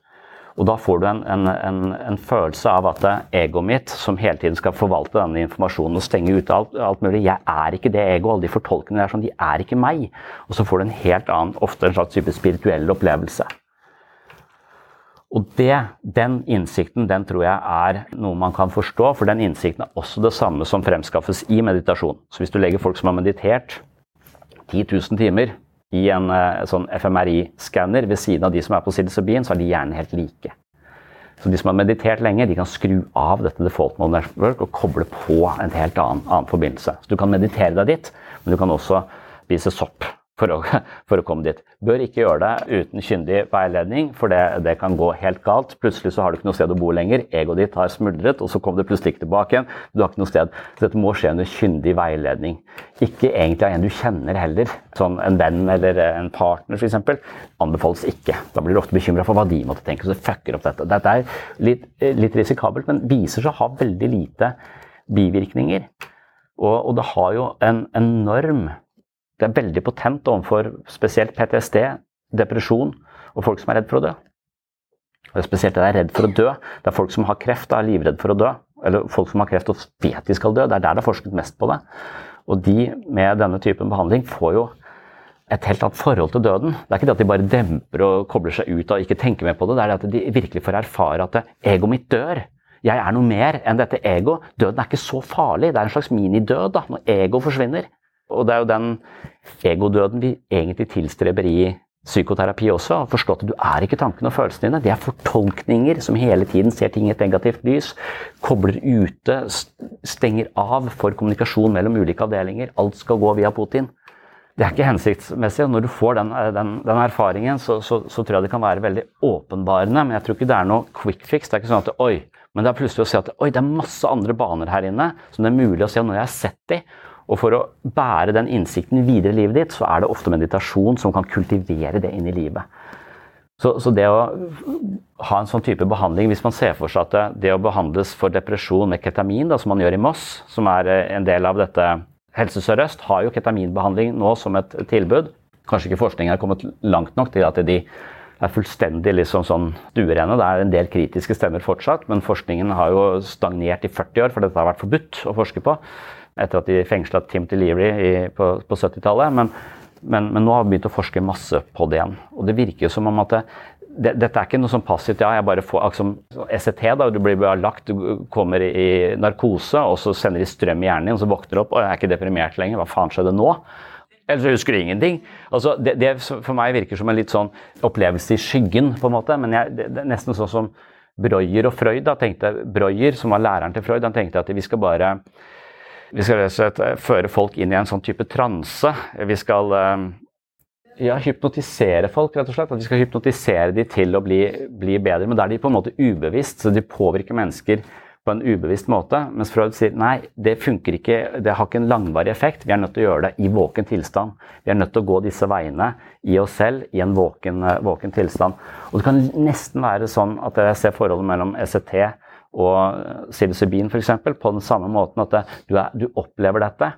Og da får du en, en, en, følelse av at egoet mitt, som hele tiden skal forvalte denne informasjonen og stenge ute alt, alt mulig Jeg er ikke det egoet. Alle de fortolkningene er sånn, de er ikke meg. Og så får du en helt annen, ofte en slags type spirituell opplevelse. Og det, den innsikten den tror jeg er noe man kan forstå, for den innsikten er også det samme som fremskaffes i meditasjon. Så hvis du legger folk som har meditert 10 000 timer i en uh, sånn FMRI-skanner ved siden av de som er på psilocybin, så er de gjerne helt like. Så de som har meditert lenge, de kan skru av dette default mode network og koble på en helt annen, annen forbindelse. Så du kan meditere deg dit, men du kan også spise sopp for å, for å, komme dit. Bør ikke gjøre det uten kyndig veiledning, for det, det, kan gå helt galt. Plutselig så har du ikke noe sted å bo lenger, egoet ditt har smuldret, og så kommer det plutselig ikke tilbake igjen. Du har ikke noe sted. Så dette må skje under kyndig veiledning. Ikke egentlig av en du kjenner heller. Sånn en venn eller en partner f.eks. Anbefales ikke. Da blir du ofte bekymra for hva de måtte tenke, så det fucker opp dette. Dette er litt, litt risikabelt, men viser seg å ha veldig lite bivirkninger. Og, og det har jo en enorm det er veldig potent overfor spesielt PTSD, depresjon og folk som er redd for å dø. Og spesielt det er redd for å dø. Det er folk som har kreft og er livredd for å dø. Eller folk som har kreft og vet de skal dø. Det er der det er forsket mest på det. Og de med denne typen behandling får jo et helt annet forhold til døden. Det er ikke det at de bare demper og kobler seg ut og ikke tenker mer på det. Det er det at de virkelig får erfare at egoet mitt dør. Jeg er noe mer enn dette ego. Døden er ikke så farlig. Det er en slags minidød da, når ego forsvinner. Og det er jo den egodøden vi egentlig tilstreber i psykoterapi også. Å forstå at du er ikke tankene og følelsene dine. Det er fortolkninger som hele tiden ser ting i et negativt lys. Kobler ute, stenger av for kommunikasjon mellom ulike avdelinger. Alt skal gå via Putin. Det er ikke hensiktsmessig. og Når du får den, den, den erfaringen, så, så, så, tror jeg det kan være veldig åpenbarende. Men jeg tror ikke det er noe quick fix. Det er ikke sånn at oi, men det er plutselig å se at oi, det er masse andre baner her inne som det er mulig å se. si når jeg har sett de, og for å bære den innsikten videre i livet ditt, så er det ofte meditasjon som kan kultivere det inn i livet. Så, så, det å ha en sånn type behandling, hvis man ser for seg at det, å behandles for depresjon med ketamin, da, som man gjør i Moss, som er eh, en del av dette Helse Sør-Øst har jo ketaminbehandling nå som et tilbud. Kanskje ikke forskningen er kommet langt nok til at de er fullstendig liksom sånn stuerene. Det er en del kritiske stemmer fortsatt, men forskningen har jo stagnert i 40 år, for dette har vært forbudt å forske på etter at de fengsla Timothy Leary i, på, på 70-tallet. Men, men, men, nå har vi begynt å forske masse på det igjen. Og det virker som om at det, det, dette er ikke noe sånn passivt ja, jeg bare får liksom, ECT, da, du blir bare lagt, du kommer i narkose, og så sender de strøm i hjernen din, og så våkner du opp og jeg er ikke deprimert lenger. Hva faen skjedde nå? Eller så husker du ingenting. Altså, det, det, for meg virker som en litt sånn opplevelse i skyggen, på en måte. Men jeg, det, det, er nesten sånn som Breuer og Freud. da, tenkte Breuer, som var læreren til Freud, han tenkte at vi skal bare vi skal rett og slett eh, føre folk inn i en sånn type transe. Vi skal eh, ja, hypnotisere folk, rett og slett. At vi skal hypnotisere dem til å bli, bli bedre. Men da er de på en måte ubevisst, så de påvirker mennesker på en ubevisst måte. Mens Freud sier nei, det funker ikke, det har ikke en langvarig effekt. Vi er nødt til å gjøre det i våken tilstand. Vi er nødt til å gå disse veiene i oss selv i en våken, eh, våken tilstand. Og det kan nesten være sånn at jeg ser forholdet mellom ECT og psilocybin f.eks. på den samme måten at du, er, du, opplever dette.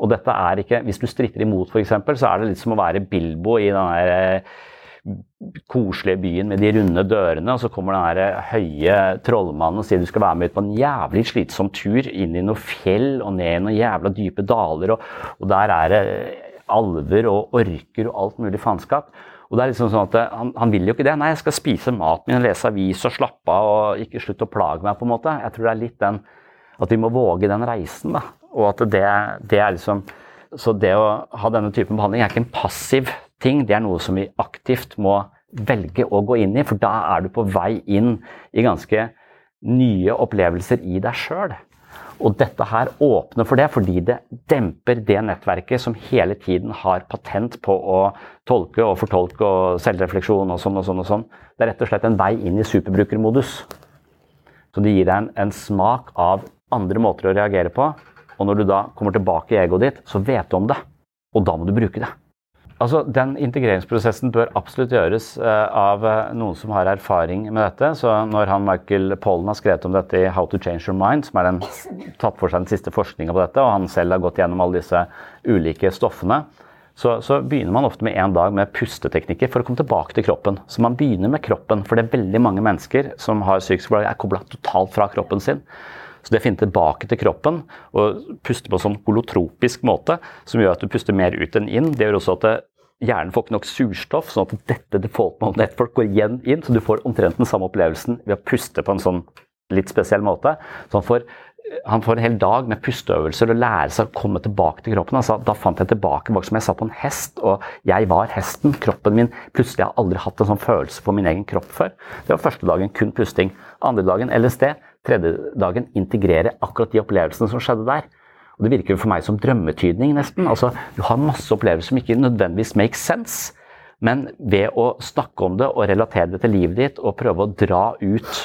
Og dette er ikke Hvis du stritter imot, f.eks., så er det litt som å være Bilbo i den der eh, koselige byen med de runde dørene, og så kommer den der eh, høye trollmannen og sier du skal være med ut på en jævlig slitsom tur inn i noe fjell og ned i noen jævla dype daler, og, og der er det alver og orker og alt mulig faenskap. Og det er liksom sånn at han, han, vil jo ikke det. Nei, jeg skal spise maten min, lese avis og slappe av og ikke slutte å plage meg. på en måte. Jeg tror det er litt den at vi må våge den reisen. da. Og at det, det er liksom Så det å ha denne typen behandling er ikke en passiv ting. Det er noe som vi aktivt må velge å gå inn i, for da er du på vei inn i ganske nye opplevelser i deg sjøl. Og dette her åpner for det, fordi det demper det nettverket som hele tiden har patent på å tolke og fortolke og selvrefleksjon og sånn og sånn. og sånn. Det er rett og slett en vei inn i superbrukermodus. Så det gir deg en, en smak av andre måter å reagere på. Og når du da kommer tilbake i egoet ditt, så vet du om det. Og da må du bruke det. Altså, Den integreringsprosessen bør absolutt gjøres uh, av uh, noen som har erfaring med dette. Så når han Michael Pollen har skrevet om dette i How to Change Your Mind, som er den, tatt for seg den siste forskninga på dette, og han selv har gått gjennom alle disse ulike stoffene, så, så begynner man ofte med en dag med pusteteknikker for å komme tilbake til kroppen. Så man begynner med kroppen, for det er veldig mange mennesker som har psykisk plager, er kobla totalt fra kroppen sin. Så det å finne tilbake til kroppen og puste på en sånn holotropisk måte, som gjør at du puster mer ut enn inn, det gjør også at hjernen får ikke nok surstoff, sånn at dette default network går igjen inn, så du får omtrent den samme opplevelsen ved å puste på en sånn litt spesiell måte. Så han får, han får en hel dag med pusteøvelser og lære seg å komme tilbake til kroppen. Altså, da fant jeg tilbake som jeg satt på en hest, og jeg var hesten. Kroppen min Plutselig har jeg aldri hatt en sånn følelse for min egen kropp før. Det var første dagen kun pusting. Andre dagen LSD. Tredje dagen integrere akkurat de opplevelsene som skjedde der. Og det virker for meg som drømmetydning, nesten. Altså, du har masse opplevelser som ikke nødvendigvis makes sense. Men ved å snakke om det og relatere det til livet ditt og prøve å dra ut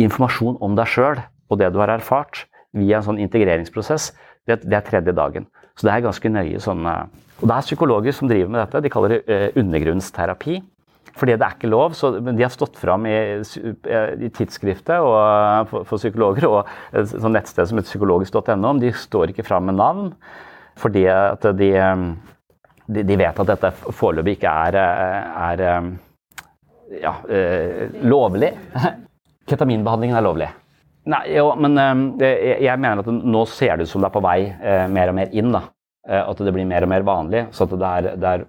informasjon om deg sjøl og det du har erfart via en sånn integreringsprosess, det, det, er tredje dagen. Så det er ganske nøye sånn Og det er psykologer som driver med dette. De kaller det uh, undergrunnsterapi. Fordi det er ikke lov, så, men de har stått fram i, i tidsskriftet og, for, for, psykologer og et sånt nettsted som heter psykologisk.no. De står ikke fram med navn fordi at de, de, de vet at dette foreløpig ikke er, er ja, lovlig. Ketaminbehandlingen er lovlig. Nei, jo, men jeg, jeg mener at nå ser det ut som det er på vei mer og mer inn. da. At det blir mer og mer vanlig. så at det er, det er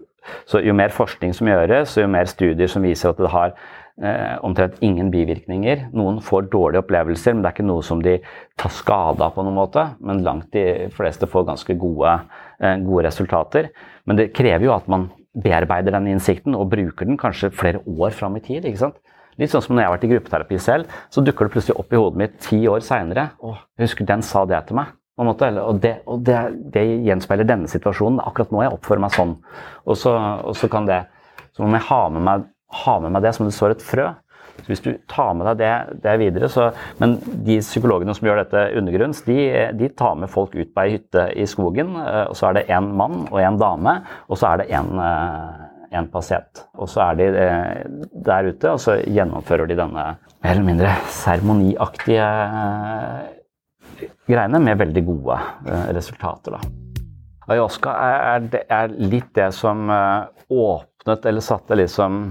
så jo mer forskning som gjøres, jo mer studier som viser at det har eh, omtrent ingen bivirkninger. Noen får dårlige opplevelser, men det er ikke noe som de tar skade av på noen måte. Men langt de fleste får ganske gode, eh, gode resultater. Men det krever jo at man bearbeider den innsikten og bruker den kanskje flere år fram i tid. ikke sant? Litt sånn som når jeg har vært i gruppeterapi selv, så dukker det plutselig opp i hodet mitt ti år seinere. Jeg husker den sa det til meg. Måte, og, det, og det, det, gjenspeiler denne situasjonen. Akkurat nå jeg oppfører meg sånn. Og så, og så kan det Så må jeg ha med, meg, ha med meg det som det står et frø. Så Hvis du tar med deg det, det videre så, Men de psykologene som gjør dette undergrunns, de, de tar med folk ut på ei hytte i skogen. Eh, og Så er det én mann og én dame, og så er det én eh, pasient. Og så er de eh, der ute, og så gjennomfører de denne mer eller mindre seremoniaktige greiene med veldig gode eh, resultater. Da. Ayahuasca er, er, litt det som eh, åpnet, eller satte liksom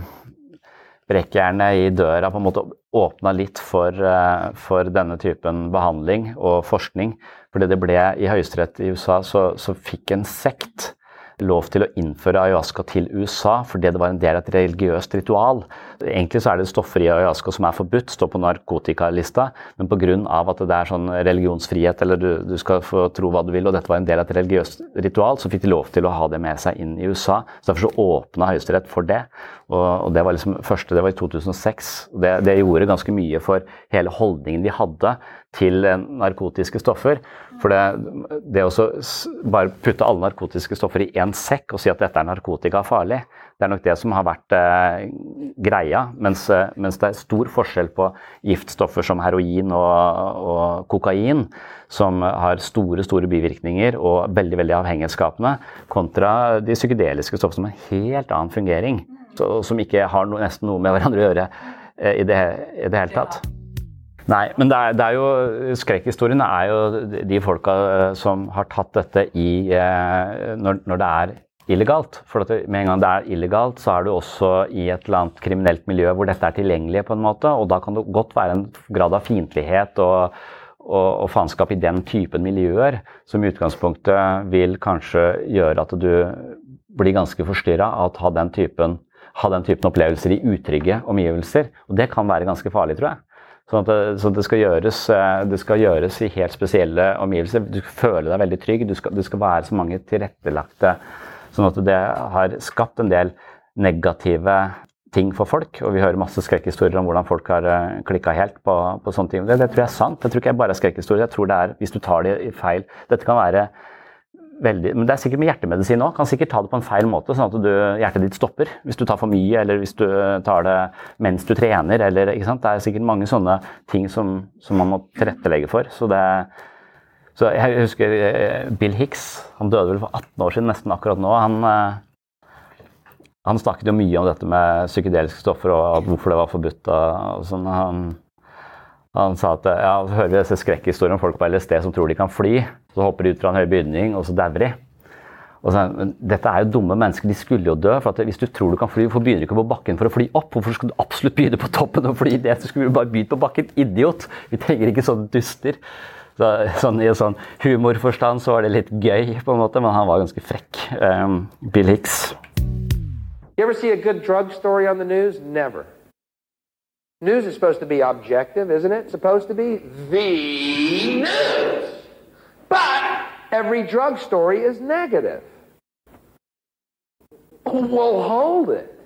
brekkjernet i døra, på en måte åpna litt for, eh, for, denne typen behandling og forskning. Fordi det ble i Høyesterett i USA, så, så fikk en sekt lov til å innføre ayahuasca til USA fordi det var en del av et religiøst ritual. Egentlig så er det stoffer i ayahuasca som er forbudt, står på narkotikalista, men pga. at det er sånn religionsfrihet, eller du, du, skal få tro hva du vil, og dette var en del av et religiøst ritual, så fikk de lov til å ha det med seg inn i USA. Så Derfor så åpna Høyesterett for det. Og, og, det var liksom første, det var i 2006. Det, det gjorde ganske mye for hele holdningen de hadde til narkotiske stoffer. For det, det å bare putte alle narkotiske stoffer i én sekk og si at dette er narkotika farlig, det er nok det som har vært eh, greia. Mens, eh, mens, det er stor forskjell på giftstoffer som heroin og, og, kokain, som har store store bivirkninger og veldig veldig avhengighetsskapende, kontra de psykedeliske stoffene som har en helt annen fungering. Så, som ikke har no, nesten noe med hverandre å gjøre eh, i, det, i det hele tatt. Nei, men det er, det er jo skrekkhistoriene er jo de folka eh, som har tatt dette i eh, når, når, det er illegalt. For med en gang det er illegalt, så er du også i et eller annet kriminelt miljø hvor dette er tilgjengelig på en måte, og da kan det godt være en grad av fiendtlighet og, og, og, faenskap i den typen miljøer som i utgangspunktet vil kanskje gjøre at du blir ganske forstyrra av å ha den typen opplevelser i utrygge omgivelser. Og det kan være ganske farlig, tror jeg. Sånn at det, så det, skal gjøres, eh, det, skal gjøres, i helt spesielle omgivelser. Du skal føle deg veldig trygg. Du skal, det skal være så mange tilrettelagte Sånn at det har skapt en del negative ting for folk. Og vi hører masse skrekkhistorier om hvordan folk har eh, klikka helt på, på sånne ting. Det, det, tror jeg er sant. Jeg tror ikke jeg bare er skrekkhistorier. Jeg tror det er, hvis du tar det i feil Dette kan være veldig Men det er sikkert med hjertemedisin òg. Kan sikkert ta det på en feil måte, sånn at du, hjertet ditt stopper hvis du tar for mye, eller hvis du tar det mens du trener, eller ikke sant. Det er sikkert mange sånne ting som, som man må tilrettelegge for. Så det så jeg husker eh, Bill Hicks, han døde vel for 18 år siden, nesten akkurat nå. Han, eh, han snakket jo mye om dette med psykedeliske stoffer og hvorfor det var forbudt. og sånn. Han, han sa at ja, hører vi disse skrekkhistoriene om folk på LSD som tror de kan fly. Så hopper de ut fra en høy bygning, og så dauer de. Og så, dette er jo dumme mennesker, de skulle jo dø. for Hvis du tror du kan fly, hvorfor begynner du ikke på bakken for å fly opp? Hvorfor skal du absolutt begynne på toppen og fly det? Så skulle du bare begynt på bakken. Idiot! Vi trenger ikke sånne duster. Så, sånn, I en sånn humorforstand så var det litt gøy, på en måte, men han var ganske frekk. Um, Bill Hicks. You ever see a good drug story on the news? Never. News is supposed to be objective, isn't it? It's supposed to be the news. But every drug story is negative. Well, hold it.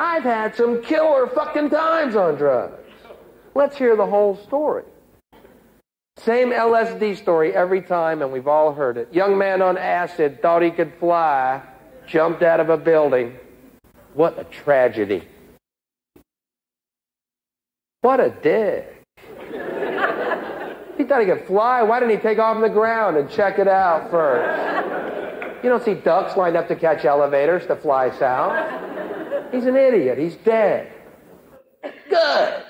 I've had some killer fucking times on drugs. Let's hear the whole story. Same LSD story every time, and we've all heard it. Young man on acid thought he could fly, jumped out of a building. What a tragedy. What a dick. He thought he could fly. Why didn't he take off the ground and check it out first? You don't see ducks lined up to catch elevators to fly south. He's an idiot. He's dead. Good.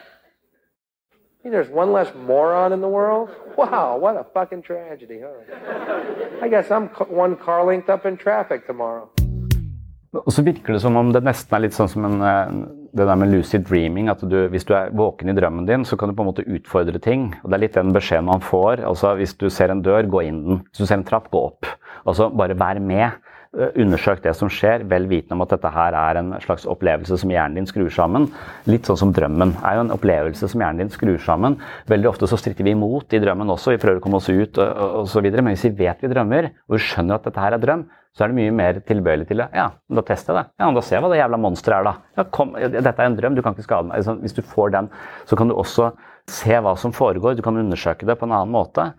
there's one less moron in the world? Wow, what a fucking tragedy, huh? I guess I'm one car length up in traffic tomorrow. Og så virker det som om det nesten er litt sånn som en, det der med lucid dreaming. At du, hvis du er våken i drømmen din, så kan du på en måte utfordre ting. Og Det er litt den beskjeden man får. altså Hvis du ser en dør, gå inn den. Hvis du ser en trapp, gå opp. Altså Bare vær med. Eh, undersøk det som skjer, vel vitende om at dette her er en slags opplevelse som hjernen din skrur sammen. Litt sånn som drømmen er jo en opplevelse som hjernen din skrur sammen. Veldig ofte så stritter vi imot i drømmen også, vi prøver å komme oss ut osv. Men hvis vi vet vi drømmer, og vi skjønner at dette her er drøm, så er det mye mer tilbøyelig til det. Ja, da tester jeg det. Ja, da ser jeg hva det jævla monsteret er, da. Ja, kom, dette er en drøm, du kan ikke skade meg. Hvis du får den, så kan du også se hva som foregår. Du kan undersøke det på en annen måte.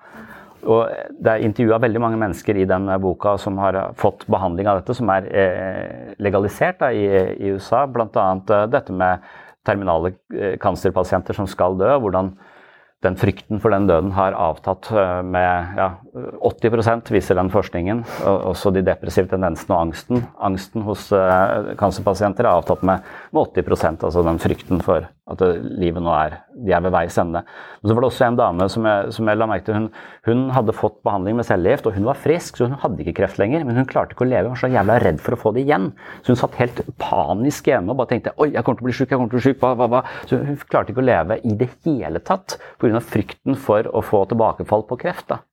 Og det er intervjua veldig mange mennesker i den boka som har fått behandling av dette, som er eh, legalisert da, i, i, USA. Bl.a. Eh, dette med terminale eh, kancerpasienter som skal dø. hvordan den frykten for den døden har avtatt eh, med ja, 80% viser den forskningen. Også de depressive tendensene og angsten. Angsten hos uh, er avtatt med, med 80 altså den frykten for at livet nå er de er ved veis ende. Men så var det også en dame som jeg, som jeg la merke til. Hun, hun, hadde fått behandling med cellegift, og hun var frisk, så hun hadde ikke kreft lenger. Men hun klarte ikke å leve, hun var så jævla redd for å få det igjen. Så hun satt helt panisk hjemme og bare tenkte oi, jeg kommer til å bli syk, jeg kommer til å bli syk, hva, hva, hva. Så hun klarte ikke å leve i det hele tatt pga. frykten for å få tilbakefall på kreft. da.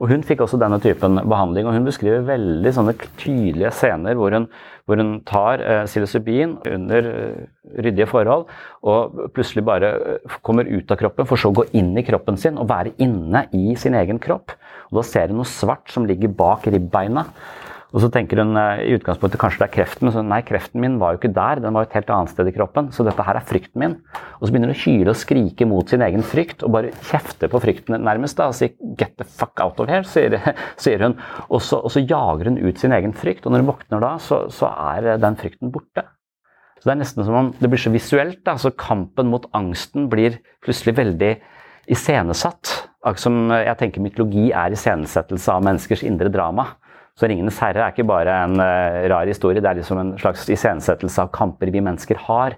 Og Hun fikk også denne typen behandling, og hun beskriver veldig sånne tydelige scener hvor hun, hvor hun tar eh, psilocybin under eh, ryddige forhold og plutselig bare eh, kommer ut av kroppen, for så å gå inn i kroppen sin og være inne i sin egen kropp. Og Da ser hun noe svart som ligger bak ribbeina. Og så tenker hun eh, i utgangspunktet kanskje det er kreften, men så nei, kreften min var jo ikke der, den var et helt annet sted i kroppen. Så dette her er frykten min. Og så begynner hun å hyle og skrike mot sin egen frykt og bare kjefte på frykten nærmest. da, og sier 'get the fuck out of here', sier, sier hun. Og så, og så, jager hun ut sin egen frykt, og når hun våkner da, så, så er den frykten borte. Så Det er nesten som om det blir så visuelt. da, så Kampen mot angsten blir plutselig veldig iscenesatt. Som jeg tenker mytologi er iscenesettelse av menneskers indre drama. Så 'Ringenes herre' er ikke bare en uh, rar historie, det er liksom en slags iscenesettelse av kamper vi mennesker har.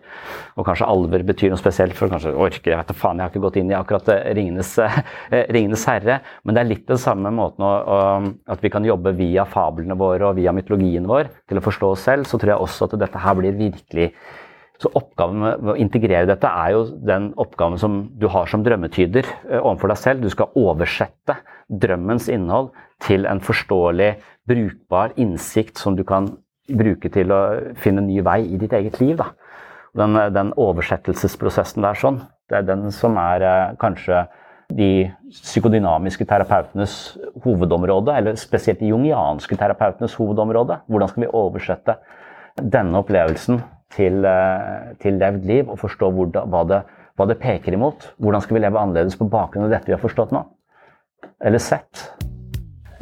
Og kanskje alver betyr noe spesielt, for kanskje orker jeg vet da faen, jeg har ikke gått inn i akkurat uh, Ringenes, uh, Ringenes, herre. Men det er litt den samme måten å, å, at vi kan jobbe via fablene våre og via mytologien vår til å forstå oss selv. Så tror jeg også at dette her blir virkelig så oppgaven med å integrere dette er jo den oppgaven som du har som drømmetyder overfor deg selv. Du skal oversette drømmens innhold til en forståelig brukbar innsikt som du kan bruke til å finne ny vei i ditt eget liv. Den, den, oversettelsesprosessen der sånn, det er den som er eh, kanskje de psykodynamiske terapeutenes hovedområde, eller spesielt de jungianske terapeutenes hovedområde. Hvordan skal vi oversette denne opplevelsen til, eh, til levd liv, og forstå hvordan, hva, det, hva det peker imot? Hvordan skal vi leve annerledes på bakgrunn av dette vi har forstått nå? Eller sett?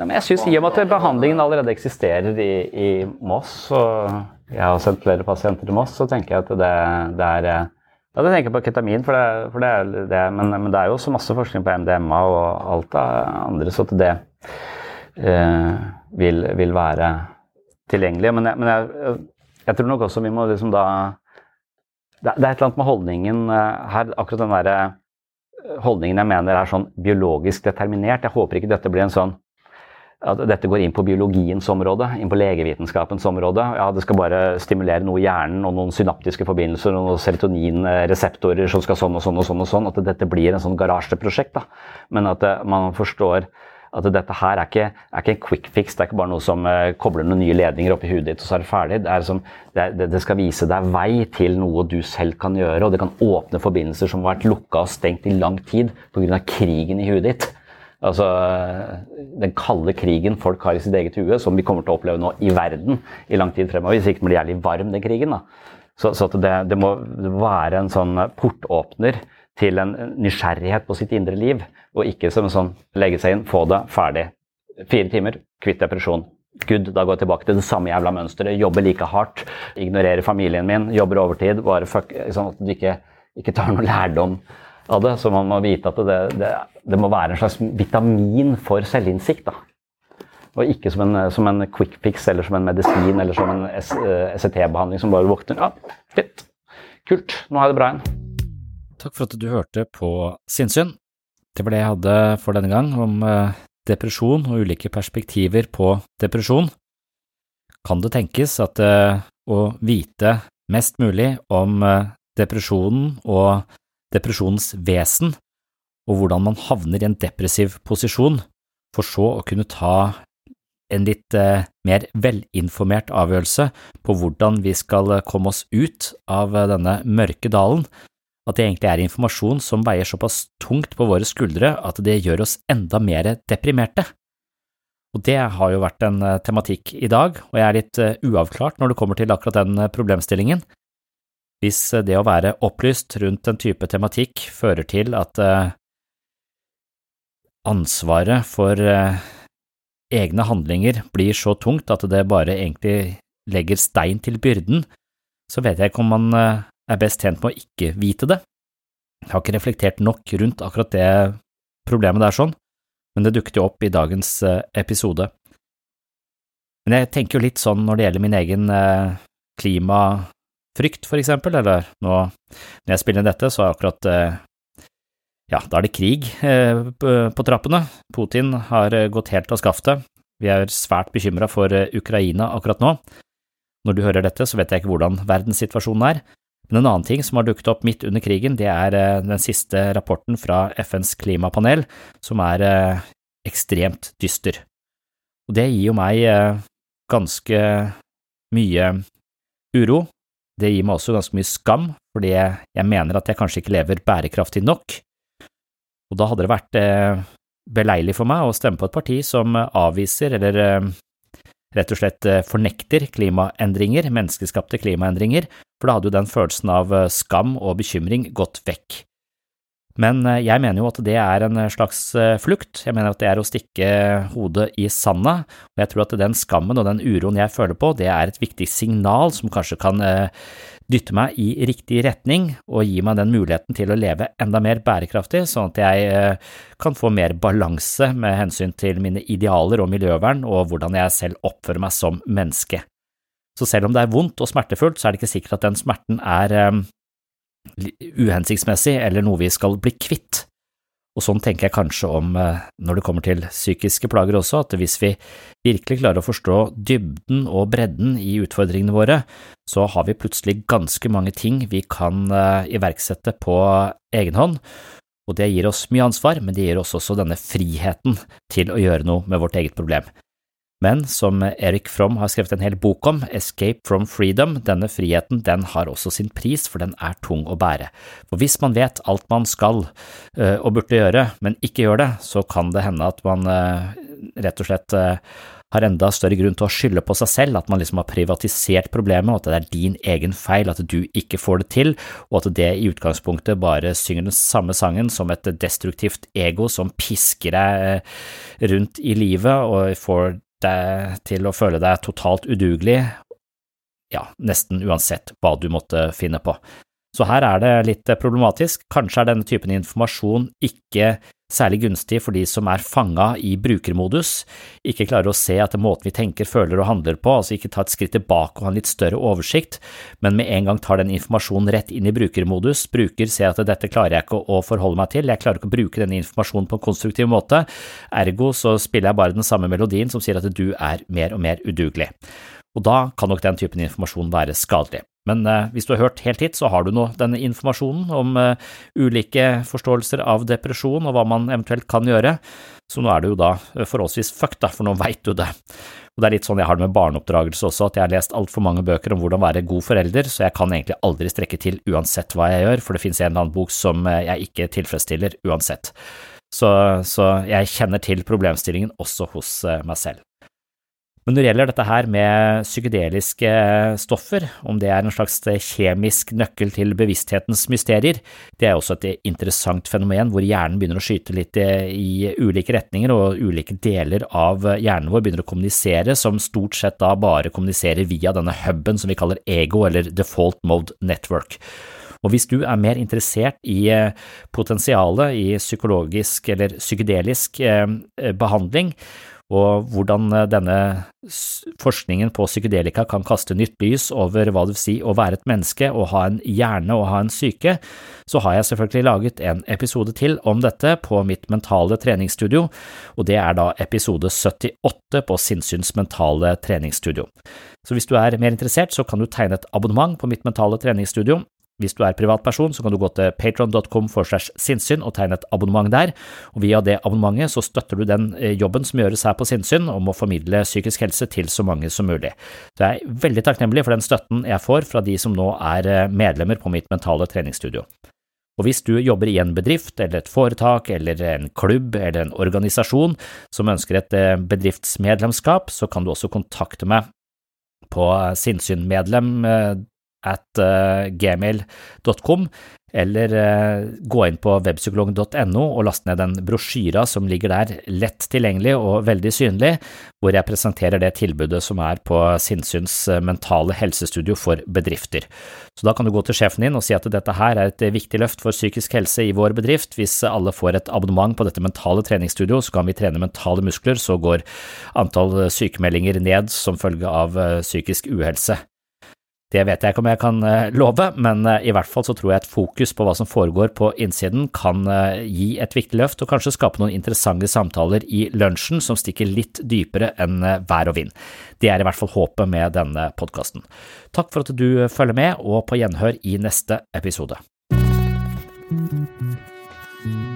Nei, men jeg synes I og med at behandlingen allerede eksisterer i, i, Moss, og jeg har sendt flere pasienter til Moss, så tenker jeg at det, det er eh, ja, det tenker jeg på ketamin, for det, for det er det. Men, men, det er jo så masse forskning på MDMA og alt det andre, så at det eh, vil, vil, være tilgjengelig. Men, jeg, men jeg, jeg, tror nok også vi må liksom da Det, det er et eller annet med holdningen eh, her, akkurat den derre eh, holdningen jeg mener er sånn biologisk determinert. Jeg håper ikke dette blir en sånn at dette går inn på biologiens område, inn på legevitenskapens område. Ja, Det skal bare stimulere noe i hjernen og noen synaptiske forbindelser og noen serotoninreseptorer som skal sånn og sånn og sånn. og sånn, At dette blir en sånn garasjeprosjekt. da. Men at eh, man forstår at dette her er ikke, er ikke, en quick fix. Det er ikke bare noe som uh, kobler noen nye ledninger opp i hudet ditt, og så er det ferdig. Det, er som, det, det, skal vise deg vei til noe du selv kan gjøre, og det kan åpne forbindelser som har vært lukka og stengt i lang tid pga. krigen i hudet ditt. Altså, Den kalde krigen folk har i sitt eget hue, som vi kommer til å oppleve nå i verden i lang tid fremover. Hvis ikke blir jævlig varm, den krigen. da. Så, så det, det, må være en sånn portåpner til en nysgjerrighet på sitt indre liv, og ikke som en sånn legge seg inn, få det, ferdig. Fire timer, kvitt depresjon. Gud, da går jeg tilbake til det samme jævla mønsteret. Jobber like hardt, ignorerer familien min, jobber overtid. bare fuck, sånn at du ikke, ikke tar noe lærdom av det. Så man må vite at det, det, det må være en slags vitamin for selvinnsikt. da. Og ikke som en, som en quick fix eller som en medisin eller som en SET-behandling som bare våkner. Ja, fint. Kult. Nå har jeg det bra igjen. Takk for at du hørte på Sinnsyn. Det var det jeg hadde for denne gang om depresjon og ulike perspektiver på depresjon. Kan det tenkes at å vite mest mulig om depresjonen og depresjonens vesen, og hvordan man havner i en depressiv posisjon, for så å kunne ta en litt eh, mer velinformert avgjørelse på hvordan vi skal komme oss ut av denne mørke dalen, at det egentlig er informasjon som veier såpass tungt på våre skuldre at det gjør oss enda mer deprimerte. Og det har jo vært en tematikk i dag, og jeg er litt uavklart når det kommer til akkurat den problemstillingen. Hvis det å være opplyst rundt en type tematikk fører til at ansvaret for egne handlinger blir så tungt at det bare egentlig legger stein til byrden, så vet jeg ikke om man er best tjent med å ikke vite det. Jeg har ikke reflektert nok rundt akkurat det problemet der sånn, men det dukket jo opp i dagens episode. Men jeg tenker jo litt sånn når det gjelder min egen klimafrykt, for eksempel, eller nå når jeg spiller dette, så er akkurat ja, da er det krig på trappene. Putin har gått helt av skaftet. Vi er svært bekymra for Ukraina akkurat nå. Når du hører dette, så vet jeg ikke hvordan verdenssituasjonen er, men en annen ting som har dukket opp midt under krigen, det er den siste rapporten fra FNs klimapanel, som er ekstremt dyster. Og det gir jo meg ganske mye uro. Det gir meg også ganske mye skam, fordi jeg mener at jeg kanskje ikke lever bærekraftig nok. Og da hadde det vært beleilig for meg å stemme på et parti som avviser eller rett og slett fornekter klimaendringer, menneskeskapte klimaendringer, for da hadde jo den følelsen av skam og bekymring gått vekk. Men jeg mener jo at det er en slags flukt, jeg mener at det er å stikke hodet i sanda, og jeg tror at den skammen og den uroen jeg føler på, det er et viktig signal som kanskje kan dytte meg i riktig retning og gi meg den muligheten til å leve enda mer bærekraftig, sånn at jeg kan få mer balanse med hensyn til mine idealer og miljøvern og hvordan jeg selv oppfører meg som menneske. Så selv om det er vondt og smertefullt, så er det ikke sikkert at den smerten er uhensiktsmessig eller noe vi skal bli kvitt. Og sånn tenker jeg kanskje om når det kommer til psykiske plager også, at hvis vi virkelig klarer å forstå dybden og bredden i utfordringene våre, så har vi plutselig ganske mange ting vi kan iverksette på egen hånd, og det gir oss mye ansvar, men det gir oss også denne friheten til å gjøre noe med vårt eget problem. Men som Erik Fromm har skrevet en hel bok om, Escape from Freedom, denne friheten den har også sin pris, for den er tung å bære. For hvis man vet alt man skal og burde gjøre, men ikke gjør det, så kan det hende at man rett og slett har enda større grunn til å skylde på seg selv, at man liksom har privatisert problemet, og at det er din egen feil at du ikke får det til, og at det i utgangspunktet bare synger den samme sangen som et destruktivt ego som pisker deg rundt i livet og får deg til å føle deg totalt udugelig, ja, nesten uansett hva du måtte finne på. Så her er det litt problematisk, kanskje er denne typen informasjon ikke særlig gunstig for de som er fanga i brukermodus, ikke klarer å se at måten vi tenker, føler og handler på, altså ikke ta et skritt tilbake og ha en litt større oversikt, men med en gang tar den informasjonen rett inn i brukermodus, bruker ser at dette klarer jeg ikke å forholde meg til, jeg klarer ikke å bruke denne informasjonen på en konstruktiv måte, ergo så spiller jeg bare den samme melodien som sier at du er mer og mer udugelig. Og da kan nok den typen informasjon være skadelig. Men eh, hvis du har hørt helt hit, så har du nå denne informasjonen om uh, ulike forståelser av depresjon og hva man eventuelt kan gjøre, så nå er det jo da forholdsvis fucked, da, for nå veit du det. Og det er litt sånn jeg har det med barneoppdragelse også, at jeg har lest altfor mange bøker om hvordan være god forelder, så jeg kan egentlig aldri strekke til uansett hva jeg gjør, for det finnes en eller annen bok som jeg ikke tilfredsstiller uansett. Så, så jeg kjenner til problemstillingen også hos meg selv. Men når det gjelder dette her med psykedeliske stoffer, om det er en slags kjemisk nøkkel til bevissthetens mysterier, det er også et interessant fenomen hvor hjernen begynner å skyte litt i ulike retninger, og ulike deler av hjernen vår begynner å kommunisere, som stort sett da bare kommuniserer via denne huben som vi kaller ego, eller default mode network. Og hvis du er mer interessert i potensialet i psykologisk eller psykedelisk behandling, og hvordan eh, denne forskningen på psykedelika kan kaste nytt lys over hva det vil si å være et menneske og ha en hjerne og ha en syke, så har jeg selvfølgelig laget en episode til om dette på mitt mentale treningsstudio, og det er da episode 78 på Sinnsyns mentale treningsstudio. Så hvis du er mer interessert, så kan du tegne et abonnement på mitt mentale treningsstudio. Hvis du er privatperson, så kan du gå til patron.com for segs sinnssyn og tegne et abonnement der, og via det abonnementet så støtter du den eh, jobben som gjøres her på Sinnsyn om å formidle psykisk helse til så mange som mulig. Så jeg er veldig takknemlig for den støtten jeg får fra de som nå er eh, medlemmer på mitt mentale treningsstudio. Og hvis du jobber i en bedrift eller et foretak eller en klubb eller en organisasjon som ønsker et eh, bedriftsmedlemskap, så kan du også kontakte meg på sinnssynmedlem at uh, gmail.com, eller uh, gå inn på webpsykologen.no og laste ned den brosjyra som ligger der, lett tilgjengelig og veldig synlig, hvor jeg presenterer det tilbudet som er på Sinnsyns eh, mentale helsestudio for bedrifter. Så da kan du gå til sjefen din og si at dette her er et viktig løft for psykisk helse i vår bedrift. Hvis alle får et abonnement på dette mentale treningsstudio, så kan vi trene mentale muskler, så går antall sykemeldinger ned som følge av psykisk uhelse. Det vet jeg ikke om jeg kan eh, love, men eh, i hvert fall så tror jeg et fokus på hva som foregår på innsiden kan eh, gi et viktig løft og kanskje skape noen interessante samtaler i lunsjen som stikker litt dypere enn vær og vind. Det er i hvert fall håpet med denne podkasten. Takk for at du følger med, og på gjenhør i neste episode.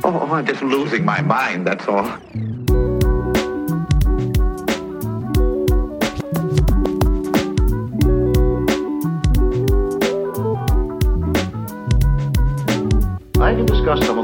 Oh, I'm just losing my mind, that's all.